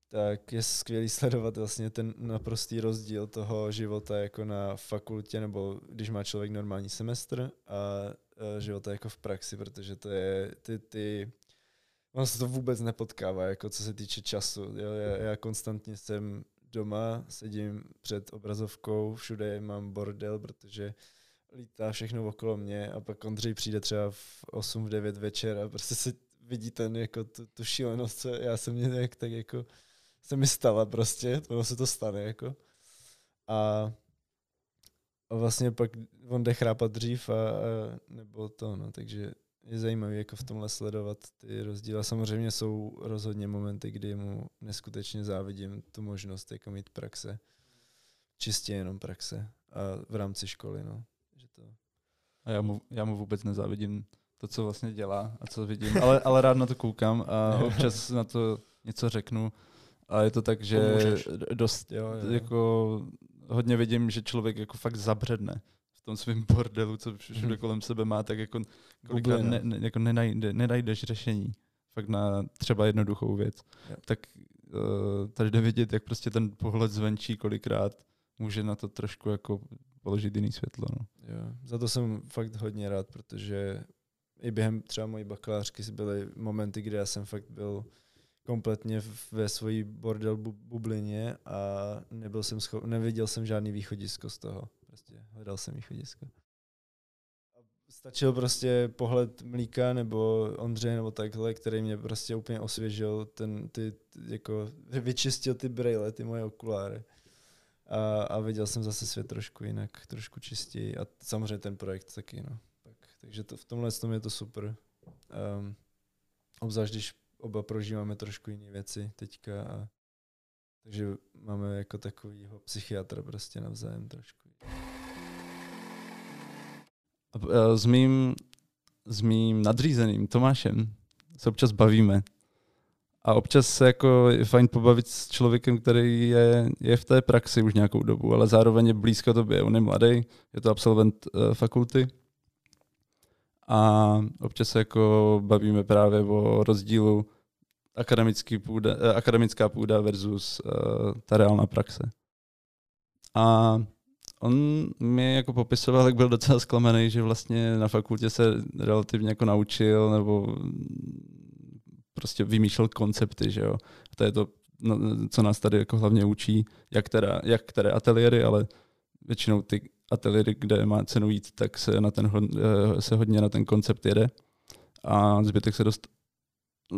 Tak je skvělý sledovat vlastně ten naprostý rozdíl toho života jako na fakultě, nebo když má člověk normální semestr a, a života jako v praxi, protože to je ty, ty ono se to vůbec nepotkává, jako co se týče času. Jo, já, já konstantně jsem doma, sedím před obrazovkou, všude mám bordel, protože lítá všechno okolo mě a pak Ondřej přijde třeba v 8, v 9 večer a prostě se vidí ten jako tu, tu šílenost, co já jsem mě jak tak jako se mi stala prostě, ono se to stane jako. A, a vlastně pak on jde chrápat dřív a, a nebo to, no, takže je zajímavý jako v tomhle sledovat ty rozdíly. Samozřejmě jsou rozhodně momenty, kdy mu neskutečně závidím tu možnost jako mít praxe. Čistě jenom praxe. A v rámci školy, no. Že to, A já mu, já mu vůbec nezávidím to, co vlastně dělá a co vidím, ale, ale rád na to koukám a občas na to něco řeknu. A je to tak, že dost jo, jo. jako hodně vidím, že člověk jako fakt zabředne tom svém bordelu, co všude Mhm. kolem sebe má, tak jako kolikrát Bublina. ne, ne, jako nenajde, nenajdeš řešení fakt na třeba jednoduchou věc. Jo. Tak uh, tady jde vidět, jak prostě ten pohled zvenčí kolikrát může na to trošku jako položit jiný světlo. No. Jo, za to jsem fakt hodně rád, protože i během třeba mojí bakalářky byly momenty, kdy já jsem fakt byl kompletně ve svojí bordel bu- bublině a nebyl jsem scho- neviděl jsem žádný východisko z toho. Prostě hledal jsem východisko. Stačil prostě pohled Mlíka nebo Ondřeje nebo takhle, který mě prostě úplně osvěžil, ten, ty, ty, jako, vyčistil ty brejle, ty moje okuláry. A, a viděl jsem zase svět trošku jinak, trošku čistěji a samozřejmě ten projekt taky, no. Tak, takže to, v tomhle tom je to super. Um, obzvlášť, když oba prožíváme trošku jiné věci teďka a takže máme jako takovýho psychiatra prostě navzájem trošku. Eh, S mým, s mým nadřízeným Tomášem se občas bavíme. A občas se jako je fajn pobavit s člověkem, který je, je v té praxi už nějakou dobu, ale zároveň je blízko tobě. On je mladý, je to absolvent uh, fakulty. A občas se jako bavíme právě o rozdílu akademický půda, eh, akademická půda versus uh, ta reálná praxe. A on mi jako popisoval, jak byl docela zklamaný, že vlastně na fakultě se relativně jako naučil nebo prostě vymýšlel koncepty, že jo. To je to, no, co nás tady jako hlavně učí, jak, teda, jak které ateliéry, ale většinou ty ateliéry, kde má cenu jít, tak se, na ten, eh, se hodně na ten koncept jede a zbytek se dost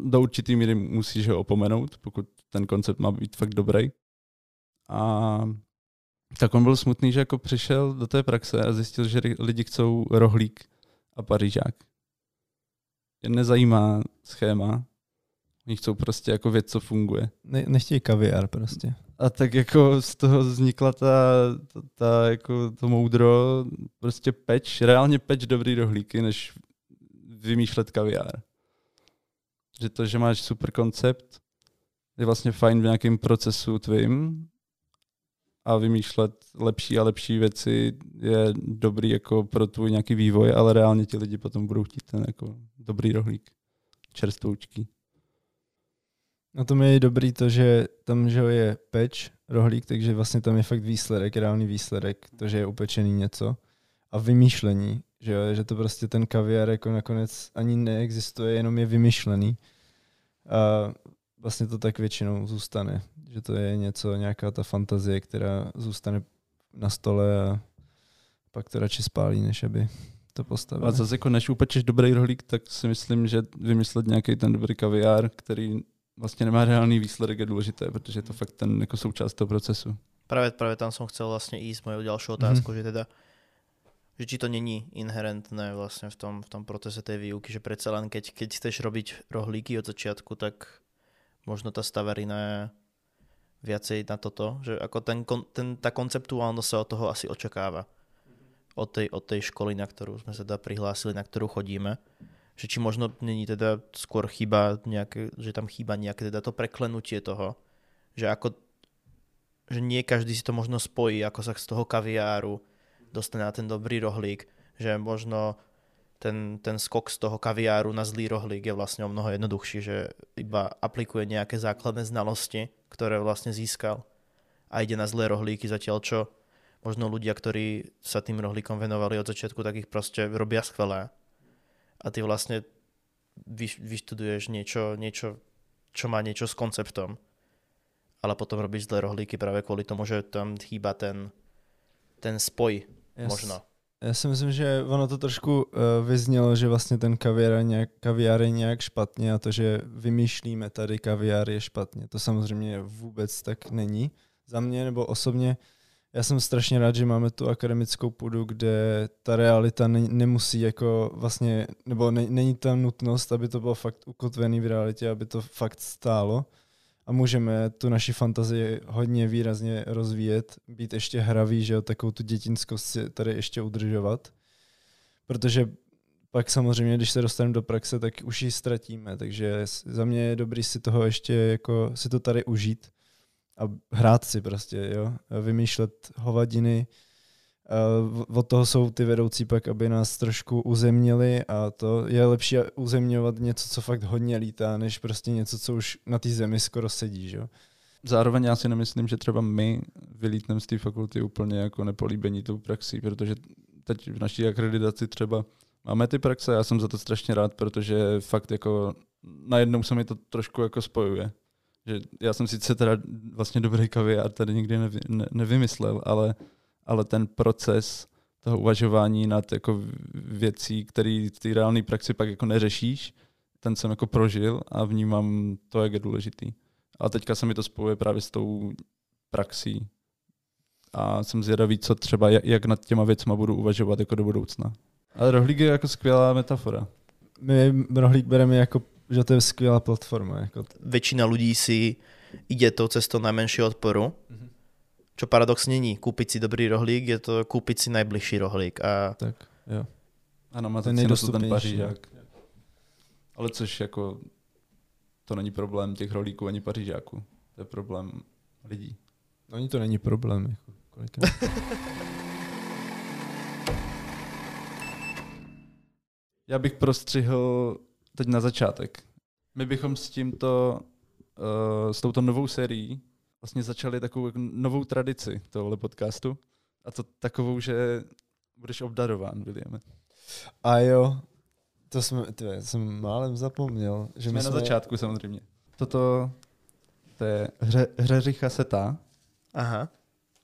do určitý míry musíš ho opomenout, pokud ten koncept má být fakt dobrý. A tak on byl smutný, že jako přišel do té praxe a zjistil, že lidi chcou rohlík a pařížák. Je nezajímá schéma, oni chcou prostě jako věc, co funguje. Ne, nechtějí kaviár prostě. A tak jako z toho vznikla ta, ta, ta jako to moudro, prostě peč, reálně peč dobrý rohlíky, než vymýšlet kaviár. Že to, že máš super koncept, je vlastně fajn v nějakém procesu tvým a vymýšlet lepší a lepší věci je dobrý jako pro tvůj nějaký vývoj, ale reálně ti lidi potom budou chtít ten jako dobrý rohlík, čerstvoučký. Na tom je dobrý to, že tam že je peč, rohlík, takže vlastně tam je fakt výsledek, reálný výsledek, to, že je upečený něco a vymýšlení, že jo, že to prostě ten kaviár jako nakonec ani neexistuje, jenom je vymyšlený. A vlastně to tak většinou zůstane, že to je něco, nějaká ta fantazie, která zůstane na stole a pak to radši spálí, než aby to postavil. A zase jako než upečeš dobrý rohlík, tak si myslím, že vymyslet nějaký ten dobrý kaviár, který vlastně nemá reálný výsledek, je důležité, protože je to fakt ten jako součást toho procesu. Práve, práve tam som chcel vlastne ísť mojou ďalšou otázkou, že teda že či to není inherentné vlastne v tom, v tom procese tej výuky, že predsa len keď, keď chceš robiť rohlíky od začiatku, tak možno tá stavarina je viacej na toto, že ako ten, ten, tá konceptuálnosť sa od toho asi očakáva. Od tej, od tej školy, na ktorú sme sa teda prihlásili, na ktorú chodíme. Že či možno není teda skôr chyba nejaké, že tam chýba nejaké teda to preklenutie toho, že ako že nie každý si to možno spojí, ako sa z toho kaviáru dostane na ten dobrý rohlík, že možno ten, ten skok z toho kaviáru na zlý rohlík je vlastne o mnoho jednoduchší, že iba aplikuje nejaké základné znalosti, ktoré vlastne získal a ide na zlé rohlíky, zatiaľ čo možno ľudia, ktorí sa tým rohlíkom venovali od začiatku, tak ich proste robia skvelé. A ty vlastne vyš, vyštuduješ niečo, niečo, čo má niečo s konceptom, ale potom robíš zlé rohlíky práve kvôli tomu, že tam chýba ten, ten spoj Jas- možno. Já si myslím, že ono to trošku uh, vyznělo, že vlastně ten kaviár nějak, kaviár je nějak špatně a to, že vymýšlíme tady kaviár je špatně. To samozřejmě vůbec tak není. Za mě nebo osobně, já jsem strašně rád, že máme tu akademickou půdu, kde ta realita ne, nemusí jako vlastně, nebo ne, není tam nutnost, aby to bylo fakt ukotvený v realitě, aby to fakt stálo a můžeme tu naši fantazii hodně výrazně rozvíjet, být ještě hraví, že jo, takovou tu dětinskost si tady ještě udržovat, protože pak samozřejmě, když se dostaneme do praxe, tak už ji ztratíme, takže za mě je dobrý si toho ještě jako si to tady užít a hrát si prostě, jo, vymýšlet hovadiny, od toho jsou ty vedoucí pak, aby nás trošku uzemnili a to je lepší uzemňovat něco, co fakt hodně lítá, než prostě něco, co už na té zemi skoro sedí, že. Zároveň já si nemyslím, že třeba my vylítneme z té fakulty úplně jako nepolíbení tou praxí, protože teď v naší akreditaci třeba máme ty praxe, já jsem za to strašně rád, protože fakt jako najednou se mi to trošku jako spojuje. Že já jsem sice teda vlastně dobrý kaviár tady nikdy nevy, ne, nevymyslel, ale, ale ten proces toho uvažování nad jako věcí, který v té reálné praxi pak jako neřešíš, ten jsem jako prožil a vnímám to, jak je důležitý. A teďka se mi to spojuje právě s tou praxí. A jsem zvědavý, co třeba, jak- nad těma věcma budu uvažovat jako do budoucna. Ale rohlík je jako skvělá metafora. My rohlík bereme jako, že to je skvělá platforma. Jako Väčšina ľudí si ide tou cestou najmenšieho odporu, čo paradox není. Kúpiť si dobrý rohlík, je to kúpiť si najbližší rohlík. A tak, jo. Ano, má to Ten nejdostupnější, pařížák. Ale což jako, to není problém těch rohlíků ani pařížáků. To je problém lidí. No, Oni to není problém. Jako, kolikrát. Já bych prostřihl teď na začátek. My bychom s tímto, uh, s touto novou sérií vlastně začali takovou jako novou tradici tohle podcastu. A to takovou, že budeš obdarován, Williame. A jo, to jsme, tyve, jsem málem zapomněl. Že Jsme my na jsme, začátku samozřejmě. Toto, to je hře, hřeřicha seta. aha.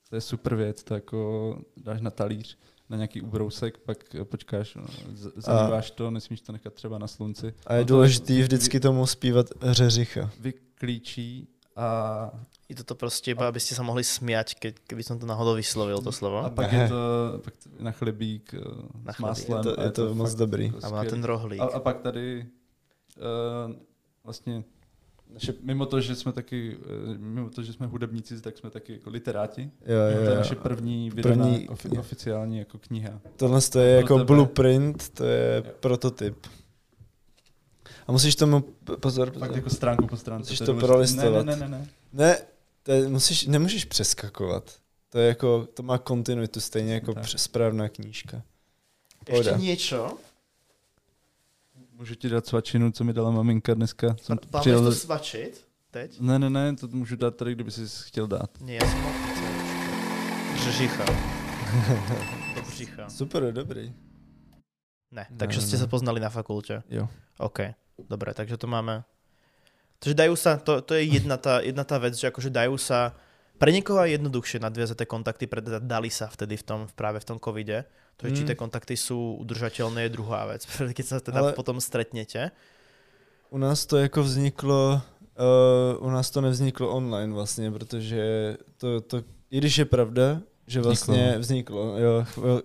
To je super věc, to jako dáš na talíř, na nějaký ubrousek, pak počkáš, no, z- zamýváš to, nesmíš to nechat třeba na slunci. a je On to důležitý vždycky tomu zpívat řeřicha. Vyklíčí a Je toto proste iba, aby ste sa mohli smiať, keď, keby som to náhodou vyslovil, to slovo. A pak Ne. je to pak to na chlebík eh, Na s máslem. Je to- a je to moc dobrý. jako A má ten rohlík. a, a pak tady uh, vlastně naše, mimo to, že jsme taky, eh, mimo to, že jsme hudebníci, tak jsme taky jako literáti. Jo, jo, to je naše první vydaná První- ofi, oficiální jako kniha. Tohle to je jako tebe. blueprint, to je Jo. prototyp. A musíš tomu, pozor, Fakt pozor. jako stránku po stránce. Musíš to prolistovat. Ne, ne, ne, ne. Ne, to je, musíš, nemůžeš přeskakovat. To je jako, to má kontinuitu stejně jako Tak. správná knížka. Ešte Pohoda. niečo? Můžu ti dát svačinu, co mi dala maminka dneska. Jsem Máme přijel... to svačiť? Teď? Ne, ne, ne, to můžu dát tady, kdyby si chtěl dát. Mal pizza. Žežicha. Do břicha. Super, dobrý. Ne, Ne, takže ne, ste ne. sa poznali na fakulte. Jo. OK, dobre, takže to máme. Takže dajú sa, to, to je jedna tá, jedna tá vec, že akože dajú sa, pre niekoho je jednoduchšie nadviazať tie kontakty, pre teda dali sa vtedy v tom, práve v tom covide. To, že či Mm. tie kontakty sú udržateľné, je druhá vec. Keď sa teda Ale- potom stretnete. U nás to jako vzniklo, uh, u nás to nevzniklo online vlastně, protože to, to i když je pravda, že vlastně vzniklo, jo,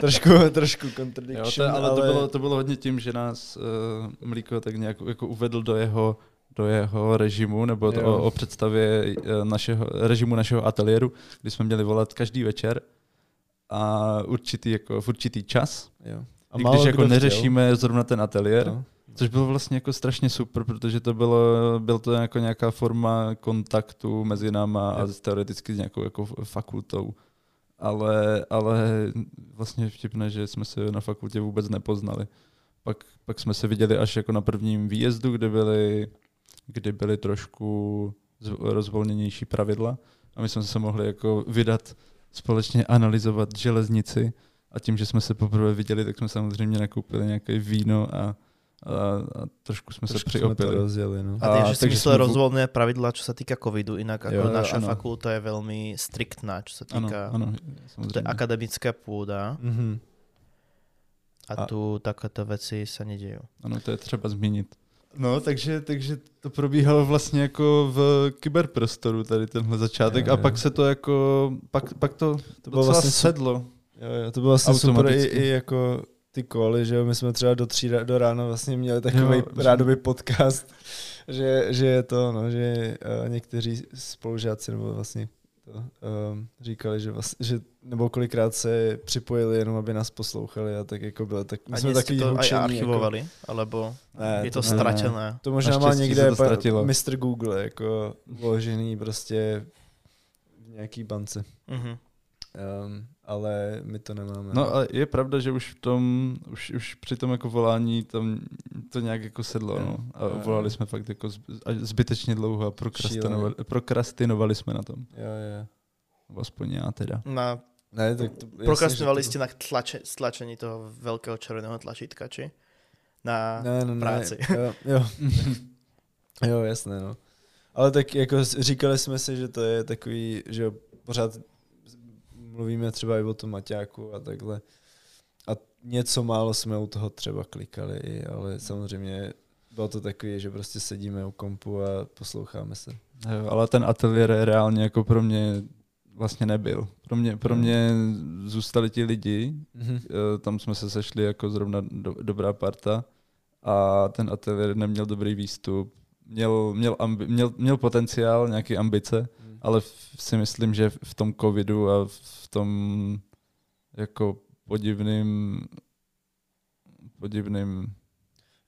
trošku, trošku Jo, contradiction, to, ale, ale... To, bylo, to bylo hodně tím, že nás uh, Mlíko tak nějak jako uvedl do jeho do jeho režimu, nebo to, Jo. o, o představě eh, našeho, režimu našeho ateliéru, kdy jsme měli volat každý večer a určitý, jako, v určitý čas. jo. A I když jako neřešíme zrovna ten ateliér, chtěl. Což bylo vlastně jako strašně super, protože to bylo, byl to jako nějaká forma kontaktu mezi náma a teoreticky s nějakou jako fakultou. Ale, ale vlastně vtipné, že jsme se na fakultě vůbec nepoznali. Pak, pak jsme se viděli až jako na prvním výjezdu, kde byly, kdy byly trošku rozvolněnější pravidla a my jsme se mohli jako vydat společně analyzovat železnici a tím, že jsme se poprvé viděli, tak jsme samozřejmě nakoupili nějaké víno a, a, a trošku jsme Trošku se jsme to přiopili. rozjeli, no. A, A, takže si myslel rozvolné pravidla, čo sa týka covidu, inak ako Jo, jo, naša áno. fakulta je veľmi striktná, čo sa Ano, týka... ano, To je samozřejmě. akademická půda Mhm. a, A- tu takéto veci sa nedejú. Ano, to je třeba zmínit. No, takže, takže to probíhalo vlastně jako v kyberprostoru tady tenhle začátek Jo, a jo. pak se to jako, pak, pak to, To bylo docela vlastně sedlo. Jo, jo, to bylo vlastně super i, Automaticky. i jako ty koly, že jo, my jsme třeba do tří do rána vlastně měli takový Jo, že- rádový podcast, že, že je to, no, že uh, někteří spolužáci nebo vlastně to um, říkali, že, vlastně, že nebo kolikrát se připojili jenom, aby nás poslouchali a tak jako bylo, tak my A jsme taky to aj hučení, Jako, archivovali? Alebo ne, je to ne, stratené? To možná má někde to pa. Mr. Google, jako vložený prostě v nějaký bance. Mhm. Um, ale my to nemáme. No a je pravda, že už v tom, už, už při tom jako volání tam to nějak jako sedlo, no. A volali jsme fakt jako zbytečně dlouho a prokrastinovali, prokrastinovali jsme na tom. Jo, jo. Aspoň já teda. Na, Ne, tak to, prokrastinovali že to- ste na tlače, stlačení toho veľkého červeného tlačítka, či? Na ne, ne, ne, práci. Jo, jo. jo, jasné, no. Ale tak jako říkali jsme si, že to je takový, že jo, pořád mluvíme třeba i o tom Maťáku a takhle. A něco málo jsme u toho třeba klikali, ale samozřejmě bylo to takový, že prostě sedíme u kompu a posloucháme se. Jo, ale ten ateliér reálně jako pro mě vlastně nebyl. Pro mě, pro mě zůstali ti lidi, Mhm. eh, tam jsme se sešli jako zrovna do, dobrá parta a ten ateliér neměl dobrý výstup. Měl, měl, ambi, měl, měl potenciál, nějaké ambice, ale si myslím, že v tom covidu a v tom jako podivným podivným,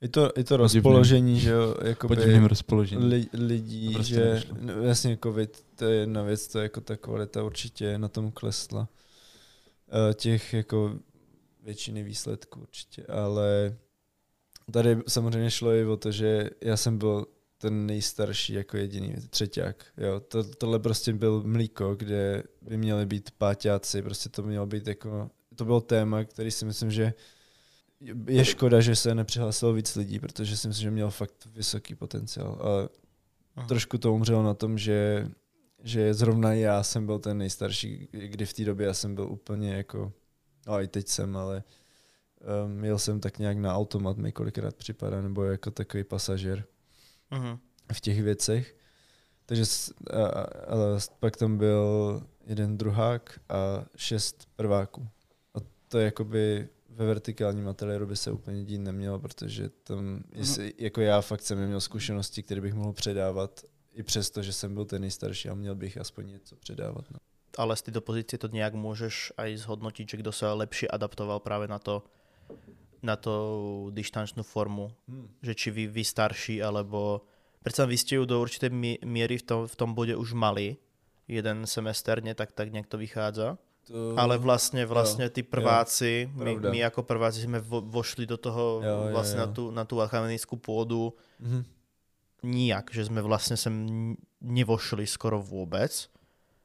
I to, i to Podivným- rozpoložení, že jo, jakoby podivným rozpoložením. li, lidí, prostě že nešlo. no, jasně covid, to je jedna věc, to je jako ta kvalita určitě na tom klesla. Eh, Těch jako většiny výsledků určitě, ale tady samozřejmě šlo i o to, že já jsem byl ten nejstarší jako jediný třeťák. Jo. To, tohle prostě byl mlíko, kde by měli být páťáci, prostě to mělo být jako, to bylo téma, který si myslím, že je škoda, že se nepřihlásilo víc lidí, protože si myslím, že měl fakt vysoký potenciál. A Aha. trošku to umřelo na tom, že, že zrovna já jsem byl ten nejstarší, kdy v té době já jsem byl úplně jako, no i teď jsem, ale um, jel jsem tak nějak na automat, mi kolikrát připadá, nebo jako takový pasažér Mhm. v těch věcech. Takže a, a, ale pak tam byl jeden druhák a šest prváků. A to je jakoby ve vertikálním ateliéru by se úplně dít nemělo, protože tam, jestli, jako já fakt jsem neměl zkušenosti, které bych mohl předávat, i přesto, že jsem byl ten nejstarší a měl bych aspoň něco předávat. No. Ale z tejto pozície to nejak môžeš aj zhodnotiť, že kto sa lepšie adaptoval práve na to na to dištančnú formu. Hmm. Že či vy, vy starší, alebo... Predsa vy ste ju do určitej mi- miery v tom, v tom bode už mali. Jeden semester, nie? Tak, tak nejak to vychádza. To, Ale vlastne, vlastne tí prváci, my, pravda. my ako prváci sme vo, vošli do toho Jo, jo, vlastne jo. Na, tú, na tú akademickú pôdu Mhm. nijak, že sme vlastne sem nevošli skoro vôbec.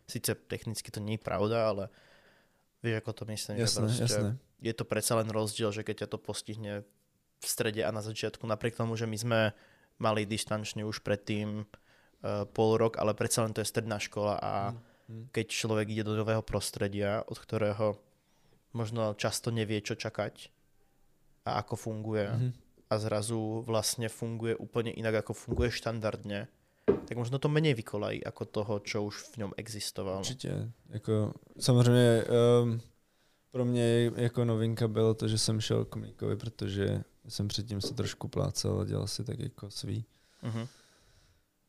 Sice technicky to je pravda, ale vieš, ako to myslím, že Jasné, proste jasné. Je to predsa len rozdiel, že keď ťa to postihne v strede a na začiatku, napriek tomu, že my sme mali distančne už predtým uh, pol rok, ale predsa len to je stredná škola a Mhm. keď človek ide do nového prostredia, od ktorého možno často nevie, čo čakať a ako funguje Mhm. a zrazu vlastne funguje úplne inak, ako funguje štandardne, tak možno to menej vykolají ako toho, čo už v ňom existovalo. Určitě. Jako, samozřejmě um, pro mě jako novinka bylo to, že jsem šel k Míkovi, protože jsem předtím se trošku plácal a dělal si tak jako svý. Uh-huh.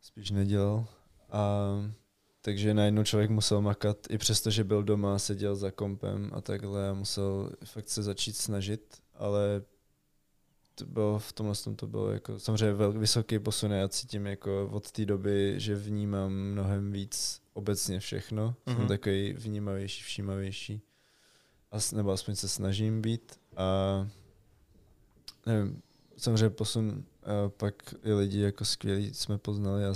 Spíš nedělal. A takže najednou člověk musel makat, i přesto, že byl doma, seděl za kompem a takhle a musel fakt se začít snažit, ale to bylo v tomhle tom to bylo jako samozřejmě vel, vysoký posun. Já cítím jako od té doby, že vnímám mnohem víc obecně všechno. Mm-hmm. Jsem Mhm. takový vnímavější, všímavější. As, nebo aspoň se snažím být. A nevím, samozřejmě posun a pak i lidi jako skvělí jsme poznali a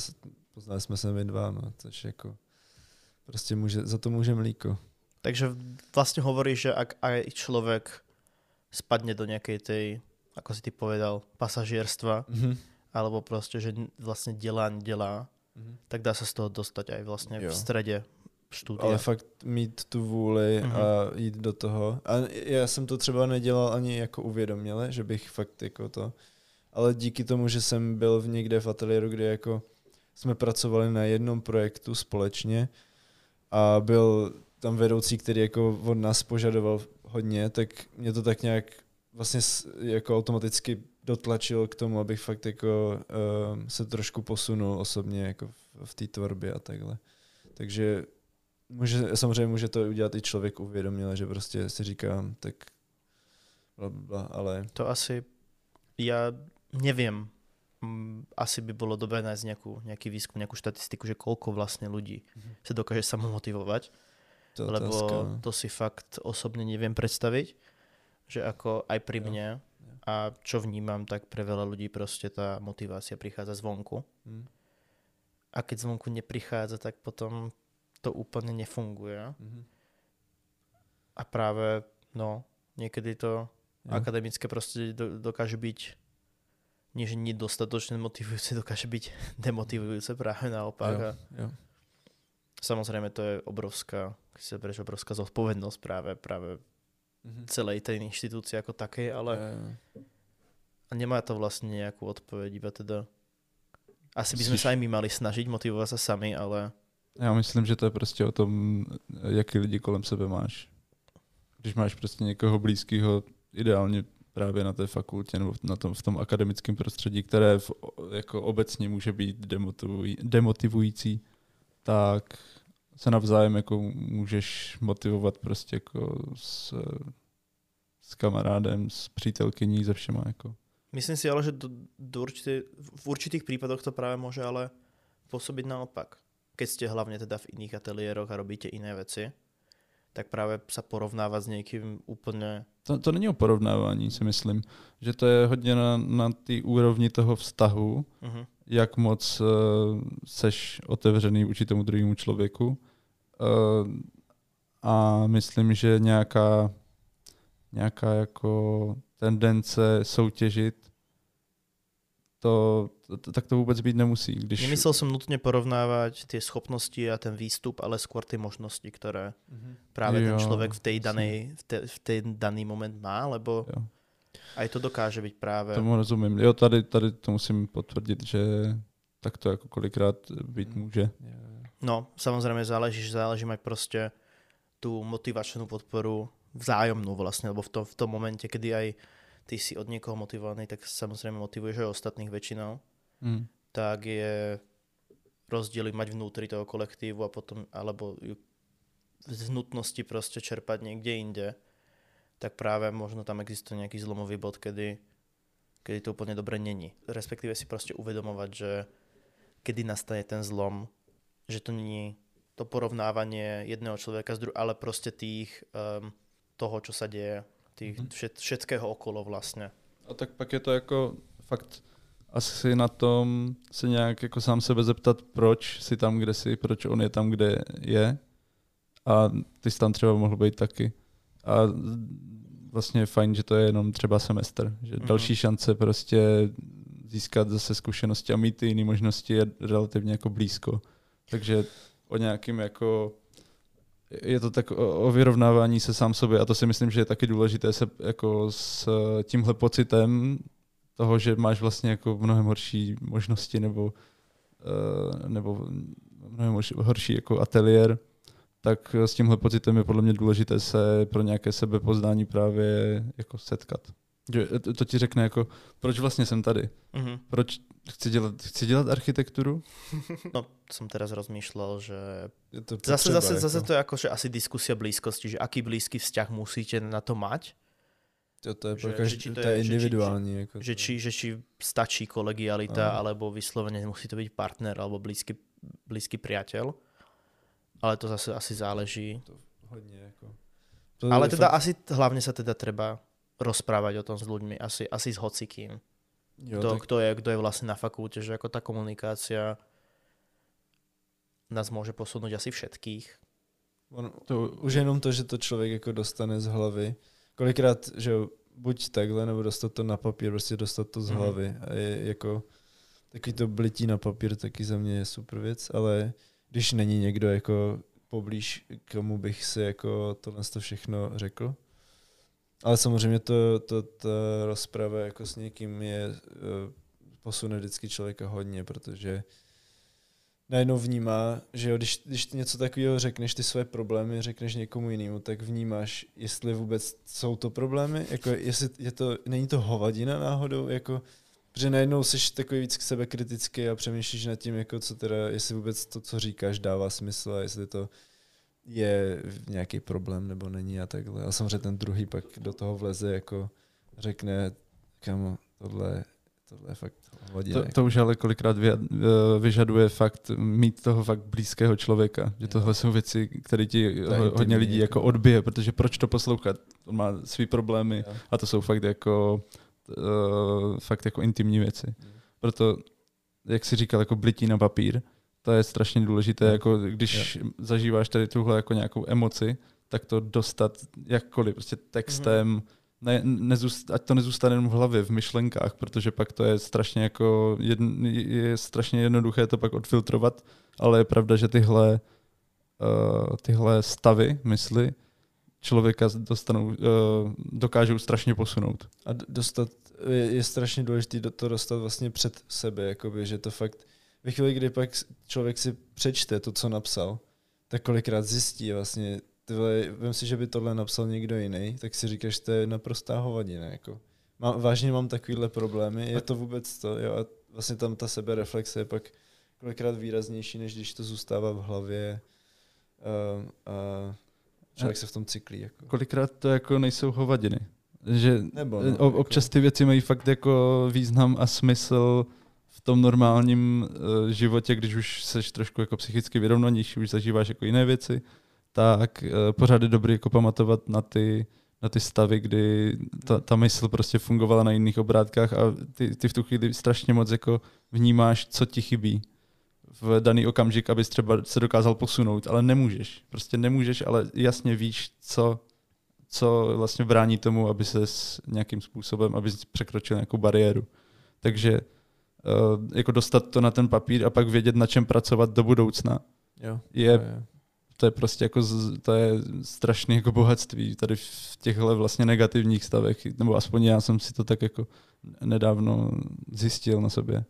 poznali jsme se my dva, no, což jako prostě může, za to může mlíko. Takže vlastne hovoríš, že ak aj človek spadne do nejakej tej, ako si ty povedal, pasažierstva, Mhm. alebo proste, že n- vlastne delá, nedelá, Mhm. tak dá sa z toho dostať aj vlastne v Jo. strede štúdia. Ale fakt mít tu vůli Mhm. a jít do toho. A já jsem to třeba nedělal ani jako uvědoměle, že bych fakt jako to. Ale díky tomu, že jsem byl v někde v ateliéru, kde jako jsme pracovali na jednom projektu společně a byl tam vedoucí, který jako od nás požadoval hodně, tak mě to tak nějak vlastně jako automaticky dotlačil k tomu, abych fakt jako uh, se trošku posunul osobně jako v, v té tvorbě a takhle. Takže může, samozřejmě může to udělat i člověk uvědoměle, že prostě si říkám, tak bla, bla, ale To asi, ja neviem, Mm, asi by bolo dobré nájsť nejakú, nejaký výskum, nejakú štatistiku, že koľko vlastne ľudí Mhm. sa dokáže samomotivovať, to lebo otázka. no. to si fakt osobne neviem predstaviť, že ako aj pri Jo, mne jo. a čo vnímam, tak pre veľa ľudí proste tá motivácia prichádza zvonku Hm, a keď zvonku neprichádza, tak potom to úplne nefunguje mhm. a práve, no, niekedy to Jo. akademické prostredie do, dokáže byť nie, že nedostatočne motivujúce, dokáže byť demotivujúce práve naopak. Jo, jo. samozrejme to je obrovská, keď si zoberieš, obrovská zodpovednosť práve, práve Mhm. celej tej inštitúcie ako takej, ale a nemá to vlastne nejakú odpoveď, iba teda asi by sme sa aj my mali snažiť motivovať sa sami, ale Já myslím, že to je prostě o tom, jaký lidi kolem sebe máš. Když máš prostě někoho blízkého, ideálně právě na té fakultě nebo na tom, v tom akademickém prostředí, které v, jako obecně může být demotivují, demotivující, tak se navzájem jako můžeš motivovat prostě jako s, s kamarádem, s přítelkyní, se všema. Jako. myslím si ale, že do, do určitý, v určitých prípadoch to práve môže ale pôsobiť naopak. Keď ste hlavne teda v iných ateliéroch a robíte iné veci, tak práve sa porovnávať s niekým úplne To, to není o porovnávání, si myslím, že to je hodně na, na té úrovni toho vztahu, uh-huh. jak moc uh, seš otevřený vůči tomu druhému člověku. Uh, a myslím, že nějaká, nějaká jako tendence soutěžit, to, to, tak to vůbec být nemusí. Když, Nemyslel som nutne porovnávať tie schopnosti a ten výstup, ale skôr tie možnosti, ktoré Mhm. práve ten Jo, človek v tej jasne. danej, v, te, v ten daný moment má, lebo jo, aj to dokáže byť práve... tomu rozumím. Jo, tady, tady to musím potvrdit, že tak to jako kolikrát být Mm. může. No, samozrejme záleží, že záleží mať proste tú motivačnú podporu vzájomnú vlastne, lebo v tom, v tom momente, kedy aj ty si od niekoho motivovaný, tak samozrejme motivuješ aj ostatných väčšinou, Mm. tak je rozdiely mať vnútri toho kolektívu a potom, alebo z nutnosti proste čerpať niekde inde, tak práve možno tam existuje nejaký zlomový bod, kedy, kedy to úplne dobre není. Respektíve si proste uvedomovať, že kedy nastane ten zlom, že to není to porovnávanie jedného človeka s druhým, ale proste tých, um, toho, čo sa deje, tých Mhm. všet, všetkého okolo vlastne. A tak pak je to jako fakt asi na tom se nějak jako sám sebe zeptat, proč si tam, kde jsi, proč on je tam, kde je. A ty jsi tam třeba mohl být taky. A vlastně je fajn, že to je jenom třeba semestr. Že Mhm. další šance prostě získat zase zkušenosti a mít ty jiné možnosti je relativně jako blízko. Takže o nějakým jako je to tak o, vyrovnávání se sám sobě a to si myslím, že je taky důležité se jako s tímhle pocitem toho, že máš vlastně jako mnohem horší možnosti nebo, eh, nebo mnohem horší- jako ateliér, tak s tímhle pocitem je podle mě důležité se pro nějaké sebepoznání právě jako setkat. Že to, ti řekne jako, proč vlastně jsem tady? Mhm. Proč chci dělat, chci dělat architekturu? No, som teraz rozmýšľal, že Je to zase, potřeba, zase, jako. zase to je ako, že asi diskusia blízkosti, že aký blízky vzťah musíte na to mať, To, to je, Že- že každý, či to, to to je- je že individuální. jako Že to. či, že či stačí kolegialita, Áno. alebo vyslovene musí to byť partner alebo blízky, blízky priateľ. Ale to zase asi záleží. Hodně, jako. To Ale teda fakt- asi hlavne sa teda treba rozprávať o tom s ľuďmi, asi, asi s hocikým. Jo, Kto, tak, kto, je, kto je vlastne na fakulte, že ako tá komunikácia nás môže posunúť asi všetkých. on, To, už jenom to, že to člověk jako dostane z hlavy. Kolikrát, že buď takhle, nebo dostat to na papír, prostě dostat to z Mhm. hlavy. A je jako takový to blití na papír taky za mě je super věc, ale když není někdo jako poblíž, komu bych si jako tohle to všechno řekl. Ale samozřejmě to, to, ta rozprava jako s někým je, eh, posune vždycky člověka hodně, protože najednou vnímá, že jo, když, když ty něco takového řekneš, ty své problémy řekneš někomu jinému, tak vnímáš, jestli vůbec jsou to problémy, jako jestli je to, není to hovadina náhodou, jako, protože najednou jsi takový víc k sebe kritický a přemýšlíš nad tím, jako co teda, jestli vůbec to, co říkáš, dává smysl a jestli to je nějaký problém nebo není a takhle. A samozřejmě ten druhý pak do toho vleze, jako řekne, kamo, tohle, tohle je fakt hovadina. to, to už ale kolikrát vy, vyžaduje fakt mít toho fakt blízkého člověka. Že tohle jsou věci, které ti ho- hodně lidí jako jako. odbije, protože proč to poslouchat? On má svý problémy Jo. a to jsou fakt jako uh, fakt jako intimní věci. Proto, jak jsi říkal, jako blití na papír, to je strašně důležité, Jo. jako když zažíváš tady tuhle jako nějakou emoci, tak to dostat jakkoliv, prostě textem, ne, nezůst, ať to nezůstane jenom v hlavě, v myšlenkách, protože pak to je strašně jako jedn, je strašně jednoduché to pak odfiltrovat, ale je pravda, že tyhle, uh, tyhle stavy mysli člověka dostanou, uh, dokážou strašně posunout. A dostat, je, je strašně důležité to dostat vlastně před sebe, jakoby, že to fakt, ve chvíli, kdy pak člověk si přečte to, co napsal, tak kolikrát zjistí vlastně, tyhle, vem si, že by tohle napsal někdo jiný, tak si říkáš, to je naprostá hovadina, jako. Má, vážně mám takovýhle problémy, je to vůbec to, jo, a vlastně tam ta sebereflexe je pak kolikrát výraznější, než když to zůstává v hlavě a, a člověk se v tom cyklí, jako. Kolikrát to jako nejsou hovadiny. Že Nebo, no, jako- občas ty věci mají fakt jako význam a smysl v tom normálním uh, životě, když už seš trošku jako psychicky vyrovnanější, už zažíváš jako jiné věci, tak uh, pořád je dobrý jako pamatovat na ty, na ty stavy, kdy ta, ta mysl prostě fungovala na jiných obrátkách a ty, ty v tu chvíli strašně moc jako vnímáš, co ti chybí v daný okamžik, abys třeba se dokázal posunout, ale nemůžeš. Prostě nemůžeš, ale jasně víš, co, co vlastně brání tomu, aby se nějakým způsobem, aby překročil nějakou bariéru. Takže jako dostat to na ten papír a pak vědět, na čem pracovat do budoucna, Jo, je- jo, jo. to je prostě jako, z- to je strašné jako bohatství tady v těchto vlastně negativních stavech, nebo aspoň já jsem si to tak jako nedávno zjistil na sobě.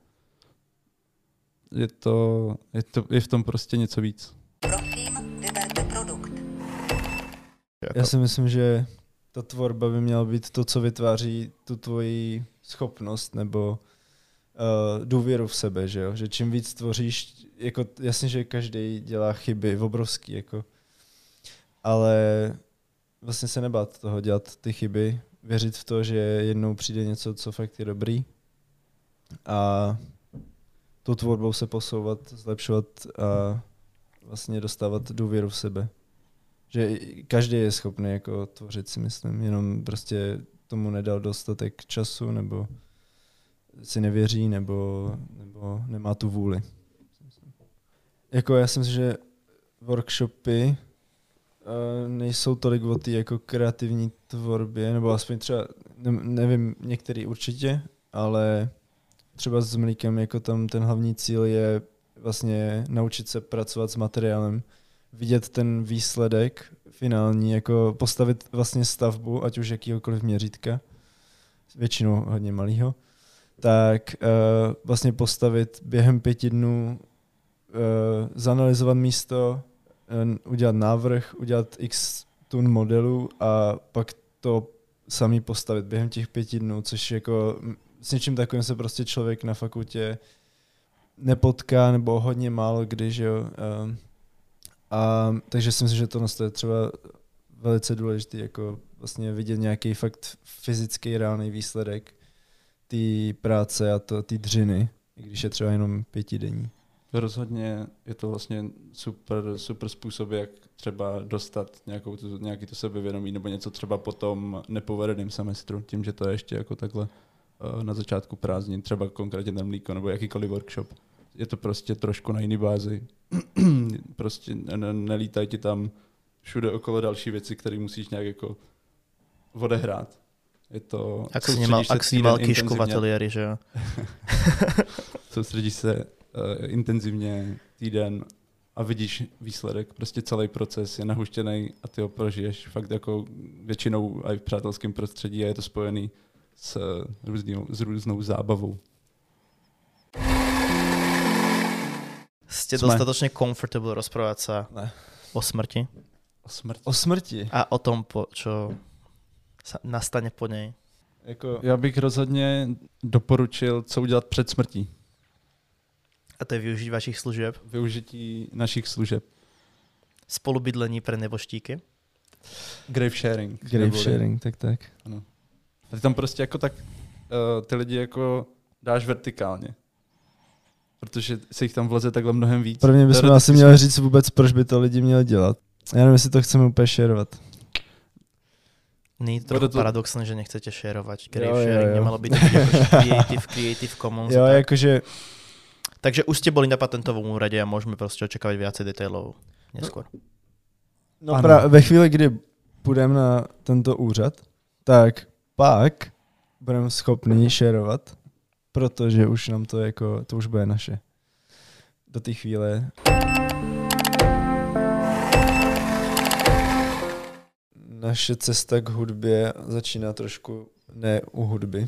Je to, je to, je v tom prostě něco víc. Prosím, vyberte produkt. Ako, Já si myslím, že ta tvorba by měla být to, co vytváří tu tvoji schopnost nebo uh, důvěru v sebe, že jo? Že čím víc tvoříš, jako jasně, že každý dělá chyby, obrovský, jako. Ale vlastně se nebát toho dělat ty chyby, věřit v to, že jednou přijde něco, co fakt je dobrý a tou tvorbou se posouvat, zlepšovat a vlastně dostávat důvěru v sebe že každý je schopný jako tvořit si myslím, jenom prostě tomu nedal dostatek času, nebo si nevěří, nebo, nebo nemá tu vůli. Jako já si myslím, že workshopy uh, nejsou tolik o té jako kreativní tvorbě, nebo aspoň třeba, ne, nevím, některý určitě, ale třeba s mlíkem jako tam ten hlavní cíl je vlastně naučit se pracovat s materiálem, vidět ten výsledek finální, jako postavit vlastně stavbu, ať už jakýhokoliv měřítka, většinou hodně malýho, tak uh, vlastně postavit během pěti dnů, uh, zanalizovat místo, uh, udělat návrh, udělat x tun modelů a pak to samý postavit během těch pěti dnů, což jako s něčím takovým se prostě člověk na fakultě nepotká, nebo hodně málo kdy, že jo. Uh, a takže si myslím, že tohle je třeba velice důležitý, jako vlastně vidět nějaký fakt fyzický reálný výsledek té práce a to, ty dřiny, i když je třeba jenom pětidenní. Rozhodně je to vlastně super, super způsob, jak třeba dostat nějakou tu, nějaký to sebevědomí nebo něco třeba po tom nepovedeném semestru, tím, že to je ještě jako takhle eh, na začátku prázdnin, třeba konkrétně ten mlíko nebo jakýkoliv workshop. Je to prostě trošku na jiný bázi. prostě ne, nelítají ti tam všude okolo další věci, které musíš nějak jako odehrát. Je to... Ak si nemal, se ak si nemal kyšku v ateliéri, že jo? soustředíš se uh, intenzivně týden a vidíš výsledek, prostě celý proces je nahuštěný a ty ho prožiješ fakt jako většinou i v přátelském prostředí a je to spojený s, různou, s různou zábavou. Ste Sme. dostatočne comfortable rozprávať sa Ne. o smrti O smrti. O smrti. a o tom, po, čo sa nastane po nej. Jako, Já bych rozhodně doporučil, co udělat před smrtí. A to je využiť vašich služieb. Využití našich služeb. Spolubydlení pre neboštíky. Grave sharing. grave neboli- sharing, tak tak. A ty tam prostě jako tak uh, ty lidi jako dáš vertikálně. Protože se jich tam vleze takhle mnohem víc. Prvně bychom asi měli říct vůbec, proč by to lidi měli dělat. Já nevím, jestli to chceme úplně šerovat. Je to trochu to- paradoxné, že nechcete šerovať. Grave Jo, jo, sharing jo. nemalo taký akože creative, creative commons. Jo, tak. jakože Takže už ste boli na patentovom úrade a môžeme proste očakávať viacej detailov neskôr. No Ano. pra, ve chvíli, kdy půjdeme na tento úřad, tak pak budeme schopni šerovat, protože už nám to jako, to už bude naše. Do té chvíle. Naše cesta k hudbě začíná trošku ne u hudby,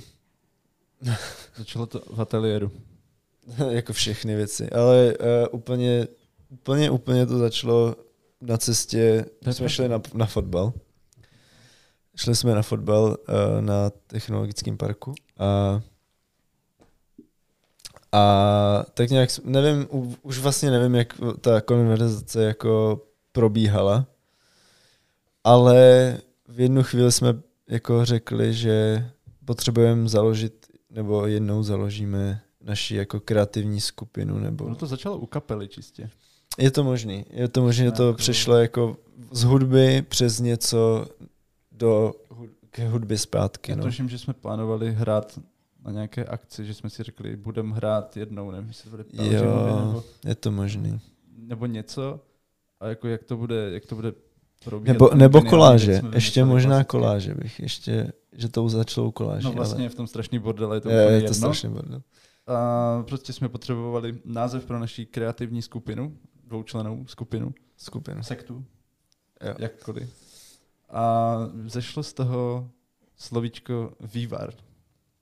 Začalo to v ateliéru. jako všechny věci, ale uh, úplně, úplně, úplně to začalo na cestě, To jsme šli na, na fotbal. Šli jsme na fotbal uh, na technologickém parku a a tak nějak, nevím, už vlastně nevím, jak ta konverzace jako probíhala, ale v jednu chvíli jsme jako řekli, že potřebujeme založit, nebo jednou založíme naši jako kreativní skupinu, nebo... Ono to začalo u kapely čistě. Je to možný, je to možný, že to Jako- přešlo jako z hudby přes něco do k hudbě zpátky, Já no. tuším, že jsme plánovali hrát na nějaké akci, že jsme si řekli, budeme hrát jednou, nevím, jestli to bude Jo. Nebo, Je to možný. nebo něco. A jako jak to bude, jak to bude probíhat. Nebo, nebo koláže, ještě možná klasicky. koláže bych, ještě, že to začalo u koláže. No vlastně ale v tom strašný bordele je to je, je to jedno. strašně bordel. A prostě jsme potřebovali název pro naší kreativní skupinu, dvoučlenou skupinu, Skupinu. sektu, Jo. jakkoliv. A zešlo z toho slovíčko vývar.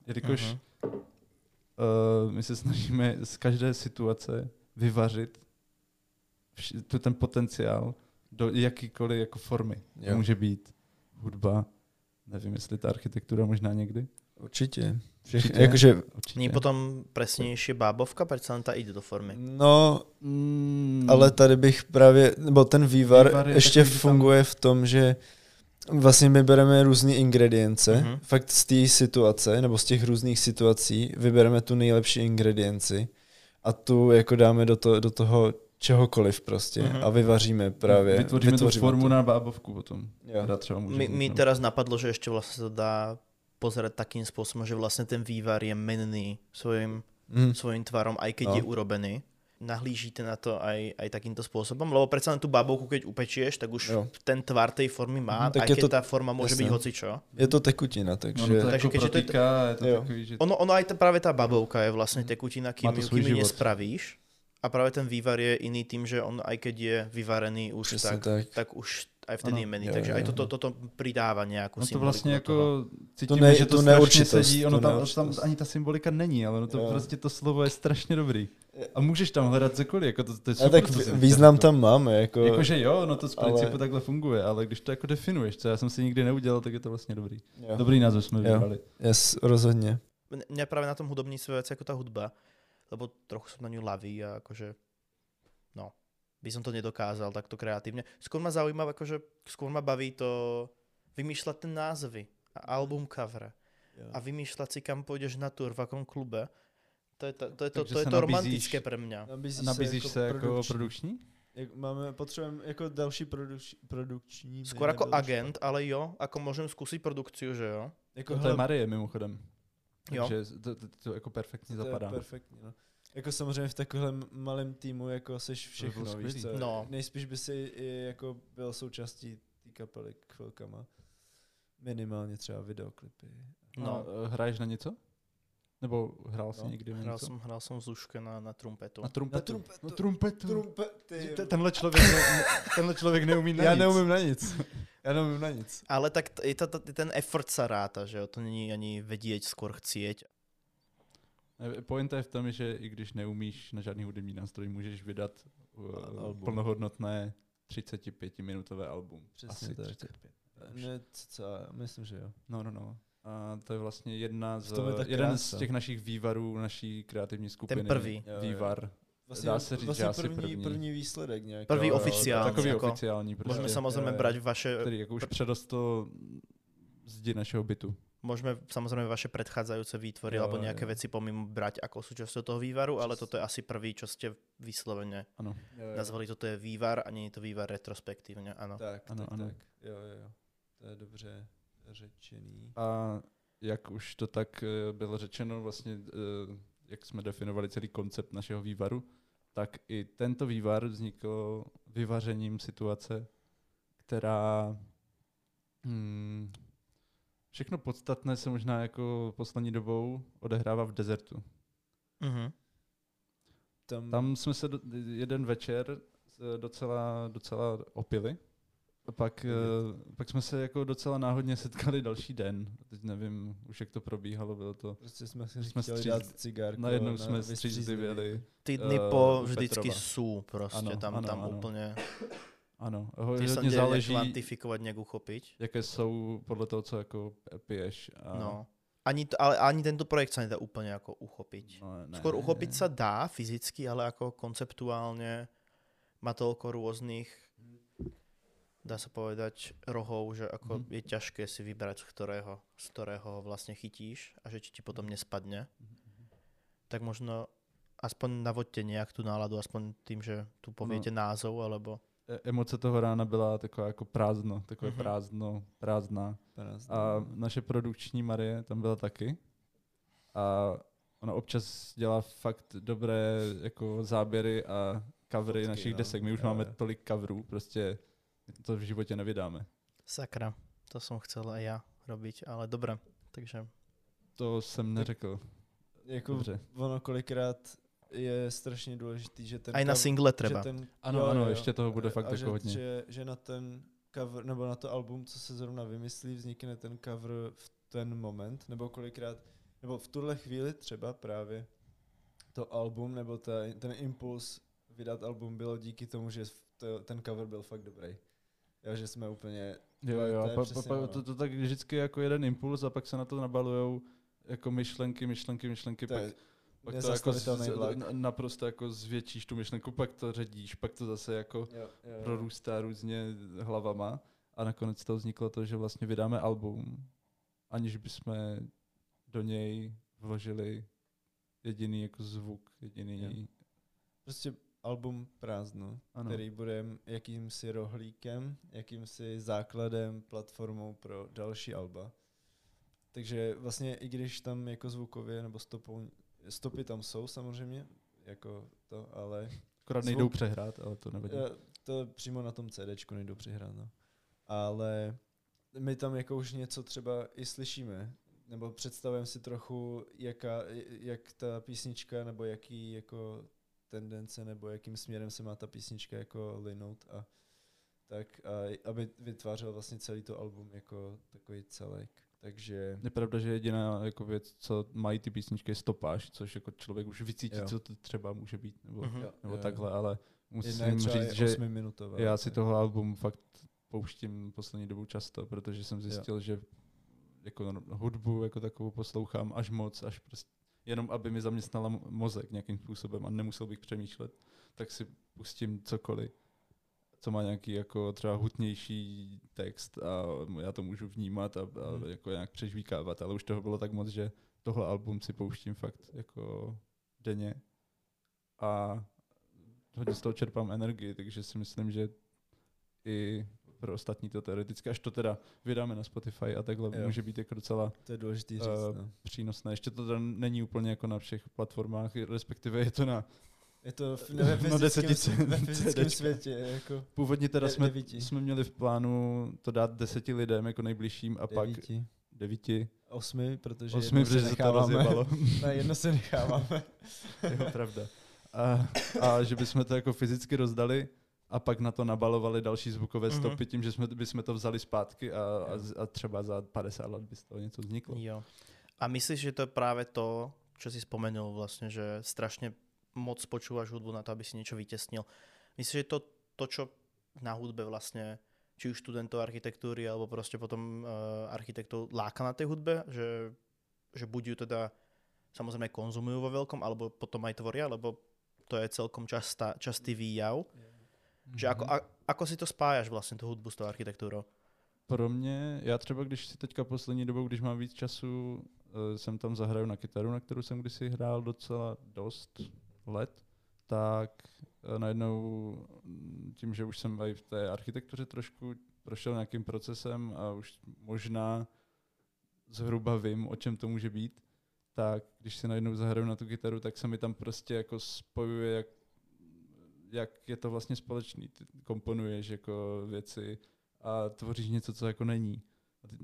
Jelikož Mhm. uh, my se snažíme z každé situace vyvařit vš- tu ten potenciál do jakýkoliv jako formy. Jo. To může být hudba, nevím, jestli ta architektura možná někdy. Určitě. Určitě. jakože, Určitě. Nie potom presnejšie bábovka, len tá ide do formy? no, Mm, ale tady bych právě, nebo ten vývar, Vývar je ještě takový, že tam- funguje v tom, že vlastně my bereme různé ingredience, Mhm. fakt z té situace, nebo z těch různých situací, vybereme tu nejlepší ingredienci a tu jako dáme do, to, do toho čehokoliv prostě Mhm. a vyvaříme právě. vytvoříme, tu formu na bábovku potom. Jo. Teda třeba může Mi, být, mi no. teraz napadlo, že ešte vlastne to dá pozerať takým spôsobom, že vlastne ten vývar je menný svojim, Mm. svojim tvarom, aj keď No. je urobený. Nahlížíte na to aj, aj takýmto spôsobom? Lebo predsa len tú bábovku, keď upečieš, tak už Jo. ten tvar tej formy má, Mhm, tak aj je keď to- tá forma môže jasné. byť hocičo. Je to tekutina, No, takže... no to Takže jako keďže to je- protýká, je to Jo. takový, že... Ono, ono aj ta, práve tá babovka je vlastne tekutina, kým, to kým život. nespravíš. A práve ten vývar je iný tým, že on aj keď je vyvarený už Přesně tak, tak. tak už aj vtedy Ano. je mený. Jo, Takže jo, aj toto, toto pridává nejakú No to vlastně jako cítíme, ne- že to strašně sedí, ono tam, tam neurčitost. ani ta symbolika není, ale ono to Jo. prostě to slovo je strašně dobrý. A můžeš tam hledat cokoliv, jako to, to je A super, tak co význam tam máme, jako... Jakože jo, no to z ale- principu takhle funguje, ale když to jako definuješ, co já jsem si nikdy neudělal, tak je to vlastně dobrý. jo. Dobrý název jsme vybrali. Yes, rozhodně. Mňa práve na tom hudobníctve vec ako tá hudba, lebo trochu som na ňu lavý a akože, no, by som to nedokázal takto kreatívne. Skôr ma zaujíma, akože skôr ma baví to vymýšľať ten názvy a album cover Jo. a vymýšľať si, kam pôjdeš na tour, v akom klube. To je to, to, je to, Takže to, je to nabízíš- romantické pre mňa. Nabízíš, Nabízíš se jako produkční. produkční? Jak máme, potřebujeme jako další produč, produkční. Skôr by ako nebylo agent, ale jo, ako môžem skúsiť produkciu, že jo? Jako To je hele, Marie mimochodem. Jo. Takže to, to, to jako perfektně to je zapadá. perfektní, no. Jako samozřejmě v takovém malém týmu jako seš všechno, bylo víš co? No. Nejspíš by si i jako byl součástí té kapely chvilkama. Minimálně třeba videoklipy. No. No. A, hraješ na něco? Nebo hrál jsi No, někdy na Hral něco? som, hral som v Zuške na, na trumpetu. Na trumpetu. Na trumpetu. Na trumpetu. Trumpety. Te- Tenhle člověk, ne, tenhle člověk neumí na Já nic. neumím na nic. Já neumím na nic. Ale tak t- je to, to, ten effort sa ráta, že jo? To není ani vedieť, skôr chcieť. Pointa je v tom, že i když neumíš na žádný hudební nástroj, můžeš vydat uh, Album. plnohodnotné 35-minutové album. Přesně Asi tak. 35. Ne, co, myslím, že jo. No, no, no. A to je vlastně jedna z, je jeden z krása. těch našich vývarů naší kreativní skupiny. prvý. Jo, jo. Vývar. Vlastně, Dá se říct, vlastně asi první, první. první výsledek nějaký. Prvý Jo, jo, oficiální, Takový jako- oficiální. Prostě, Môžeme Jo, samozrejme jo, brať vaše, Který jako už předostl zdi našeho bytu. môžeme samozrejme vaše predchádzajúce výtvory Jo, alebo nejaké jo. veci pomimo brať ako súčasťou toho vývaru, ale toto je asi prvý, čo ste vyslovene Ano. Jo, jo. nazvali, toto je vývar a nie je to vývar retrospektívne, áno. Tak, Ano, tak, ano. tak. Jo, jo, jo. To je dobře řečený. A jak už to tak eh, bylo řečeno, vlastně, eh, jak jsme definovali celý koncept našeho vývaru, tak i tento vývar vznikl vyvařením situace, která hmm, všechno podstatné se možná jako poslední dobou odehrává v dezertu. Mhm. Tam, Tam jsme se do, jeden večer eh, docela, docela opili. A pak, eh, pak jsme se jako docela náhodně setkali další den. Teď nevím už, jak to probíhalo, bylo to... prostě jsme si jsme chtěli stříz- dát cigárku. Najednou na jsme střízlivěli. Ty dny Eh, po vždycky Petrova. sú proste, Ano, tam, ano, tam ano. úplne, Ano, hodně nejak záleží, kvantifikovať, nejak uchopiť. jaké jsou podle toho, co jako piješ. A No. Ani, to, ale ani tento projekt sa nedá úplne ako uchopiť. No, ne, Skôr uchopiť sa dá fyzicky, ale ako konceptuálne má toľko rôznych, dá sa povedať, rohov, že ako Mhm. je ťažké si vybrať, z ktorého, z ktorého vlastne chytíš a že či ti potom nespadne. Tak možno aspoň navoďte nejak tú náladu, aspoň tým, že tu poviete názov, alebo... E- Emoce toho rána byla taková jako prázdno, takové Mhm. prázdno, prázdná. Prázdno. A naše produkční Marie tam byla taky. A ona občas dělá fakt dobré jako záběry a covery Fotky, našich no. desek. My už Jo, máme jo. tolik coverů, prostě to v životě nevydáme. Sakra, to som chcel aj ja robiť, ale dobre. Takže To jsem neřekl. jako Dobře. ono kolikrát je strašně důležitý, že ten aj na cover- single treba. Že ten, Ano, ano, ještě toho bude fakt a jako že, hodně. Že, že na ten cover, nebo na to album, co se zrovna vymyslí, vznikne ten cover v ten moment, nebo kolikrát, nebo v tuhle chvíli třeba právě to album, nebo ta, ten impuls vydat album bylo díky tomu, že to, ten cover byl fakt dobrý. Jo, že jsme úplně, Jo, jo, to pa, pa, to, to tak vždycky jako jeden impuls a pak se na to nabalujou jako myšlenky, myšlenky, myšlenky, to pak, pak to jako z, naprosto jako zvětšíš tu myšlenku, pak to ředíš, pak to zase jako Jo, jo, jo. prorůstá různě hlavama a nakonec to vzniklo to, že vlastně vydáme album, aniž bychom do něj vložili jediný jako zvuk, jediný, Prostě album prázdno, Ano. který bude jakýmsi rohlíkem, jakýmsi základem, platformou pro další alba. Takže vlastně i když tam jako zvukově nebo stopou, stopy tam jsou samozřejmě, jako to, ale akorát nejdou Zvuk. přehrát, ale to nevadí. eh, to přímo na tom CDčku nejdu přihrát, no. Ale my tam jako už něco třeba i slyšíme, nebo představujeme si trochu, jaká, jak ta písnička, nebo jaký jako tendence, nebo jakým směrem se má ta písnička jako linout a tak, a, aby vytvářel vlastně celý to album jako takový celek. Takže Je pravda, že jediná jako věc, co mají ty písničky, je stopáž, což jako člověk už vycítí, Jo. co to třeba může být, nebo. Jo, nebo jo, takhle, jo. ale musím říct, že já si tohle album fakt pouštím poslední dobu často, protože jsem zjistil, že jako hudbu jako takovou poslouchám až moc, až prostě jenom aby mi zaměstnala mo- mozek nějakým způsobem a nemusel bych přemýšlet, tak si pustím cokoliv, co má nějaký jako třeba hutnější text a já to můžu vnímat a, a Hmm. jako nějak přežvíkávat, ale už toho bylo tak moc, že tohle album si pouštím fakt jako denně a hodně z toho čerpám energii, takže si myslím, že i pro ostatní to teoreticky, až to teda vydáme na Spotify a takhle, Jo. může být jako docela To je důležitý říct. Eh, no. přínosné. Ještě to teda není úplně jako na všech platformách, respektive je to na... Je to v, ve, no, fyzickém, svět- ve fyzickém světě. Jako Původně teda jsme, devíti. jsme měli v plánu to dát deseti lidem jako nejbližším a pak devíti. devíti, Osmi, protože osmi, jedno protože se to necháváme. rozjebalo. Na jedno se necháváme. je pravda. A, a že bychom to jako fyzicky rozdali a pak na to nabalovali další zvukové Mhm. stopy tím, že jsme, bychom to vzali zpátky a, a, a třeba za 50 let by z toho něco vzniklo. Jo. A myslíš, že to je práve to, čo si spomenul vlastne, že strašne moc počúvaš hudbu na to, aby si niečo vytesnil. Myslíš, že to, to čo na hudbe vlastne, či už študentov architektúry, alebo proste potom uh, architektov láka na tej hudbe, že, že buď ju teda samozrejme konzumujú vo veľkom, alebo potom aj tvoria, lebo to je celkom častá, častý výjav. Že ako, a, ako si to spájaš vlastně tu hudbu s tou architektúrou? Pro mě, já třeba když si teďka poslední dobou, když mám víc času, uh, jsem tam zahraju na kytaru, na kterou jsem kdysi hrál docela dost let, tak uh, najednou mm, tím, že už jsem i v té architektuře trošku prošel nějakým procesem a už možná zhruba vím, o čem to může být, tak když si najednou zahraju na tu kytaru, tak se mi tam prostě jako spojuje, jak, jak je to vlastně společný. Ty komponuješ jako věci, a tvoříš něco, co jako není.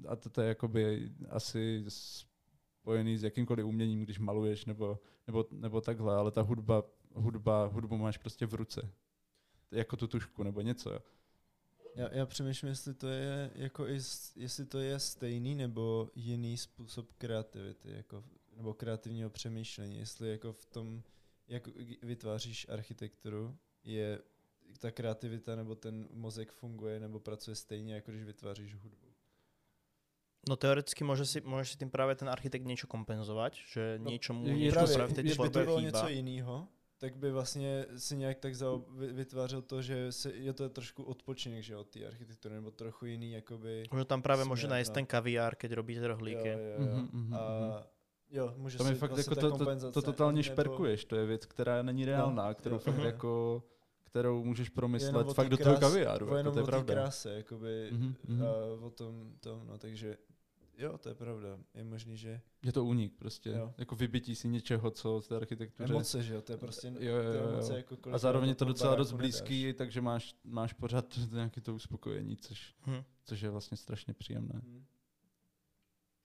A, to, to je jakoby asi spojený s jakýmkoliv uměním, když maluješ nebo, nebo, nebo takhle, ale ta hudba, hudba, hudbu máš prostě v ruce. Jako tu tušku nebo něco. Jo. Já, já přemýšlím, jestli to je jako jestli to je stejný nebo jiný způsob kreativity, jako, nebo kreativního přemýšlení, jestli jako v tom, jak vytváříš architekturu, je ta kreativita nebo ten mozek funguje nebo pracuje stejně, jako když vytváříš hudbu. No teoreticky môže si, môže si tým práve ten architekt niečo kompenzovať, že No, niečo mu je- niečo Právě, práve v tej když by to bylo chýba. něco jiného, tak by vlastně si nějak tak zao- vy- vytvářel to, že se, je to trošku odpočinek že, od té architektury, nebo trochu jiný, jakoby... Možno tam práve môže Smer, nájsť no. ten kaviár, keď robíte rohlíky. Jo, jo, jo. Mhm, mhm, A mhm. Jo, může To mi fakt vlastně jako to, to, to totálně nebo- šperkuješ, to je věc, která není reálná, kterou jo, fakt jo. jako kterou můžeš promyslet fakt do toho kaviáru, jako jenom to je o pravda. kráse, jakoby, Mhm, mhm. a o tom, tom, no, takže jo, to je pravda. Je možný, že Je to únik prostě, Jo. jako vybití si něčeho, co z té architektuře emoce, že jo, to je prostě, Jo, jo, jo, emoce jako A zároveň je to docela dost baráku blízký, takže máš, máš pořád nějaké to uspokojení, což, Hm. což je vlastně strašně příjemné. nedáš.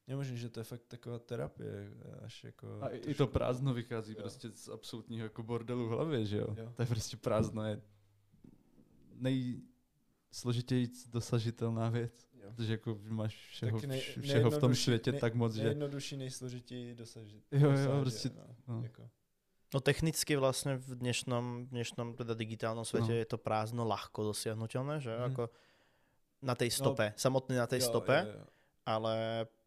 Je možný, že to je fakt taková terapie, až jako... A i, to prázdno vychází Jo. prostě z absolutního jako bordelu v hlavě, že jo? Jo. To je prostě prázdno, je nejsložitěji dosažitelná věc. Jo. Protože jako máš všeho, nej- vš- všeho v tom světě nej- tak moc, že... Nejjednodušší, nejsložitěji dosažit. Jo, jo, prostě, no, no. Jako. No technicky vlastne v dnešnom, v dnešnom teda digitálnom svete No. je to prázdno ľahko dosiahnutelné, že Mhm. ako na tej stope, samotný na tej Jo, stope, jo, jo. ale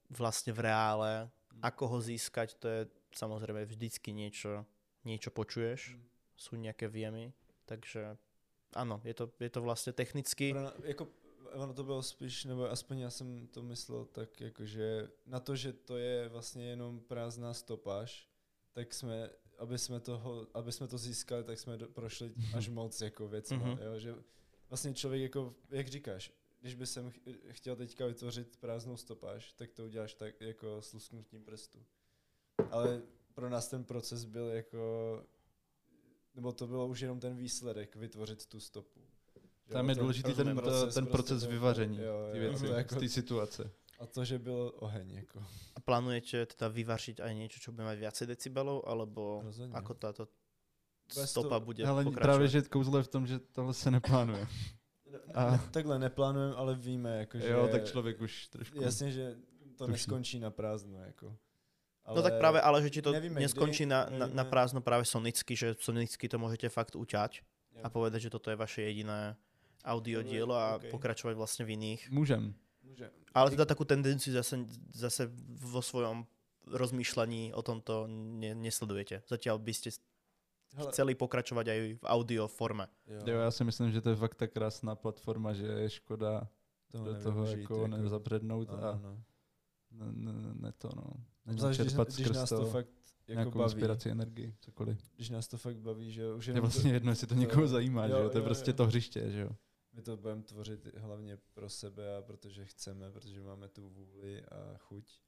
vlastne v reále, Mhm. ako ho získať, to je samozrejme vždycky niečo, niečo počuješ, Mhm. sú nejaké viemy, takže áno, je to, je to vlastne technicky, Pro, jako, ono to bylo spíš, nebo aspoň já jsem to myslel tak, jako, že na to, že to je vlastně jenom prázdná stopáž, tak jsme, aby jsme, toho, aby jsme to získali, tak jsme do, prošli až moc jako věcma, Mhm. jo, že vlastně člověk jako, jak říkáš, když by jsem ch- chtěl teďka vytvořit prázdnou stopáž, tak to uděláš tak jako s lusknutím prstu. Ale pro nás ten proces byl jako, nebo to bylo už jenom ten výsledek, vytvořit tu stopu. Tam jo, je to- důležitý ten, ten proces, ten prostě proces toho- vyvaření, jo, jo, ty jo, věci, jako- z té situace. A to, že byl oheň, jako. a plánujete teda vyvařiť aj niečo, čo bude mať viacej decibelov, alebo Rozhodně. ako táto Bez stopa bude Ale pokračovať? právě, že kouzlo je v tom, že tohle se neplánuje. A... Ne, takhle neplánujeme, ale víme, jako, že... Jo, tak člověk už trošku... Jasně, že to tuší. neskončí na prázdno, jako. Ale No tak práve, ale že ti to nevíme neskončí kdy, na, na, na prázdno práve sonicky, že sonicky to môžete fakt uťať Jo. a povedať, že toto je vaše jediné audio dielo a okej. pokračovať vlastne v iných. Můžem. Může. Ale teda takú tendenciu zase, zase vo svojom rozmýšľaní o tomto ne, nesledujete. Zatiaľ by ste Hele, chceli pokračovať aj v audio forme. jo, Jo, já si myslím, že to je fakt tak krásná platforma, že je škoda toho do toho nevyužít, jako nezabřednout no, a no. ne, ne, ne to no. Zvlášť, když, když skrz nás to to fakt jako nějakou baví, inspiraci, energii, cokoliv. když nás to fakt baví, že jo, už Je vlastně to, jedno, jestli to jo, někoho zajímá, že jo, jo? To je jo, prostě jo. to hřiště, že jo? my to budeme tvořit hlavně pro sebe a protože chceme, protože máme tu vůli a chuť.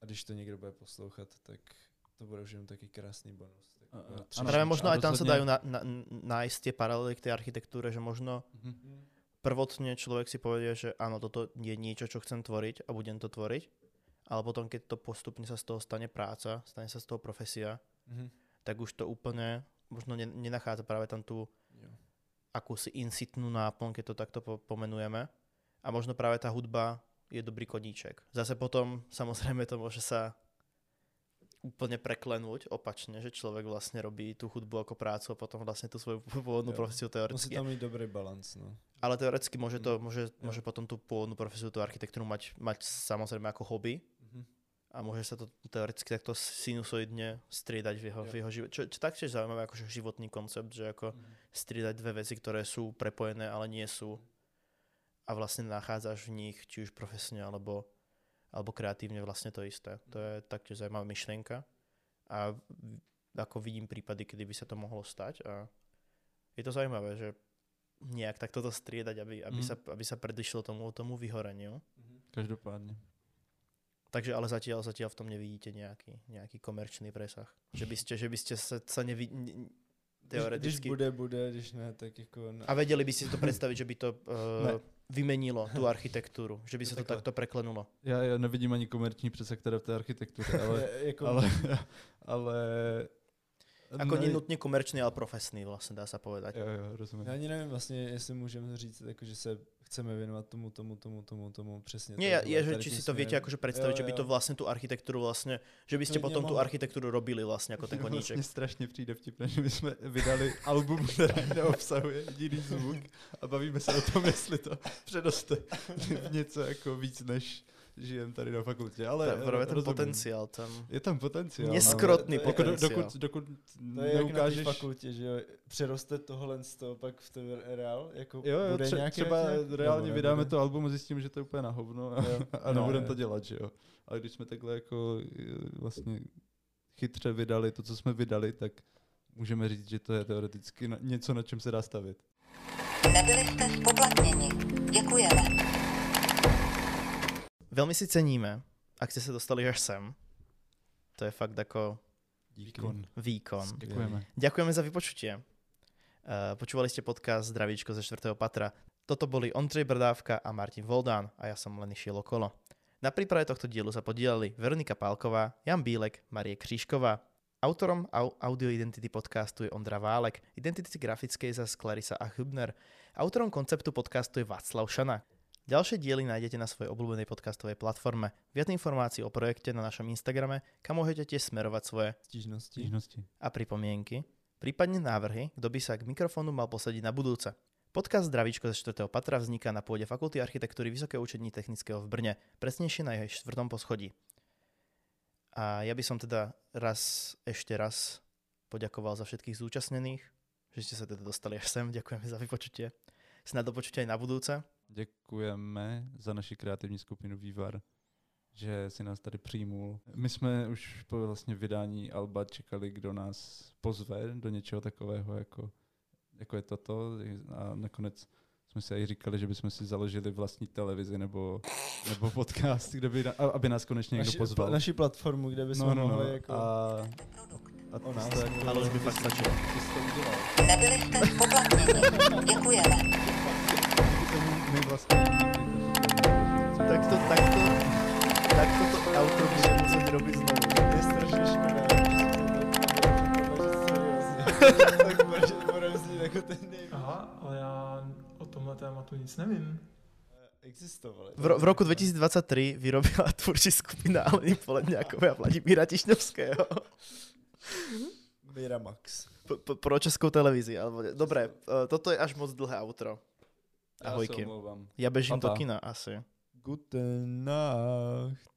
A když to někdo bude poslouchat, tak to bude už jenom taky krásný bonus. Tak A- a- Ano, Práve možno a aj tam sa rozhodne- dajú na, na, nájsť tie paralely k tej architektúre, že možno Mhm. prvotne človek si povie, že áno, toto je niečo, čo chcem tvoriť a budem to tvoriť, ale potom, keď to postupne sa z toho stane práca, stane sa z toho profesia, Mhm. tak už to úplne možno ne- nenachádza práve tam tú Jo. akúsi insitnú náplň, keď to takto po- pomenujeme. A možno práve tá hudba je dobrý koníček. Zase potom samozrejme to môže sa úplne preklenúť opačne, že človek vlastne robí tú hudbu ako prácu a potom vlastne tú svoju pôvodnú Jo. profesiu Musí teoreticky. tam mít dobrý balans, no. Ale teoreticky môže, to, Mm. môže, Jo. môže potom tú pôvodnú profesiu, tú architektúru mať, mať samozrejme ako hobby Mhm. a môže sa to teoreticky takto sinusoidne striedať v jeho, Jo. v jeho živote. Čo, čo taktiež zaujímavé akože životný koncept, že ako striedať dve veci, ktoré sú prepojené, ale nie sú a vlastne nachádzaš v nich či už profesne alebo, alebo kreatívne vlastne to isté. To je taktiež zaujímavá myšlienka a ako vidím prípady, kedy by sa to mohlo stať a je to zaujímavé, že nejak tak toto striedať, aby, aby, Mhm. sa, aby sa predišlo tomu, tomu vyhoreniu. Každopádně. Takže ale zatiaľ, zatiaľ v tom nevidíte nejaký, nejaký komerčný presah. Že by ste, že by ste sa, sa nevi, ne, Když, když teoreticky... bude, bude, když ne, tak jako... Ne. A vedeli by ste si to predstaviť, že by to uh, Ne. Vymenilo tú architektúru, že by sa to takto preklenulo. Já, já nevidím ani komerční přesah teda v té architektuře, ale, jako, ale, ale... Ako ne- nie nutne komerčný, ale profesný vlastne, dá sa povedať. Jo, jo, rozumím. Já ani nevím vlastně, jestli můžeme říct, jako, že se chceme věnovat tomu, tomu, tomu, tomu, tomu, přesně. Tomuhle, je, že či si to viete směrem. akože predstaviť, Jo, že by jo. to vlastne tú architektúru vlastne, že by ste Klidně potom tú mohlo. architektúru robili vlastne ako ten koníček. Mně strašně přijde vtipné, že my jsme vydali album, které neobsahuje jediný zvuk a bavíme se o tom, jestli to předoste v něco jako víc, než žijem tady na fakultě. Ale Tá- Práve ten rozumím. potenciál tam. Je tam potenciál. Neskrotný ale Jako do, potenciál. dokud, dokud To je jak na té neukážeš... fakultě, že jo, přeroste tohle z toho pak v ten reál, jako Jo, jo bude tře- nějaký třeba nějak- reálně nebo vydáme nebude? to album a zjistíme, že to je úplně na hovno a, Jo. a No, nebudeme to dělat, že jo. Ale když jsme takhle jako eh, vlastně chytře vydali to, co jsme vydali, tak můžeme říct, že to je teoreticky na, něco, na čem se dá stavit. Nebyli jste spoplatněni. Děkujeme. Veľmi si ceníme, ak ste sa dostali až sem. To je fakt ako Výkon. výkon. Děkujeme. Ďakujeme za vypočutie. Uh, počúvali ste podcast Zdravíčko ze 4. patra. Toto boli Ondřej Brdávka a Martin Voldán a ja som len išiel okolo. Na príprave tohto dielu sa podielali Veronika Pálková, Jan Bílek, Marie Křížková. Autorom au- audio identity podcastu je Ondra Válek, identity grafickej za Clarisa a Hübner. Autorom konceptu podcastu je Václav Šana. Ďalšie diely nájdete na svojej obľúbenej podcastovej platforme. Viac informácií o projekte na našom Instagrame, kam môžete tiež smerovať svoje Stížnosti. Stížnosti. a pripomienky, prípadne návrhy, kto by sa k mikrofónu mal posadiť na budúce. Podcast Zdravíčko ze 4. patra vzniká na pôde Fakulty architektúry Vysokého učení technického v Brne, presnejšie na jej štvrtom poschodí. A ja by som teda raz, ešte raz poďakoval za všetkých zúčastnených, že ste sa teda dostali až sem. Ďakujeme za vypočutie. Snad do počutia aj na budúce. Děkujeme za naši kreativní skupinu Vývar, že si nás tady přijmul. My jsme už po vlastně vydání Alba čekali, kdo nás pozve do něčeho takového, jako, jako je toto. A nakonec jsme si i říkali, že bychom si založili vlastní televizi nebo, nebo podcast, kde by, na- aby nás konečně někdo Naši, pozval. pa- naši platformu, kde bychom no, no, mohli no. jako... A, Produkt. a O nás. to jako- Ale už by fakt stačilo. Nebyli jste spoplatněni. Děkujeme. My vlastně Tak to, tak to, tak to, to auto bude muset robiť znovu. To je strašně škoda. Tak budeme znít jako ten nejvíc. Aha, ale já o tomhle tématu nic nevím. Existovaly. V, ro- v roku 2023 vyrobila tvůrčí skupina Aleny Poledňákové a Vladimíra Tišňovského Miramax. p- pro českou televizi. Alebo, dobre, uh, toto je až moc dlhé outro. Já se Ahojky. omlouvám. Ja bežím do kina asi. Guten Nacht.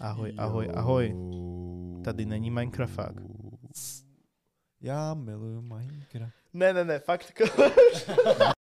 Ahoj, ahoj, ahoj. Tady není Minecraft. Já miluju Minecraft. Ne, ne, ne, fakt.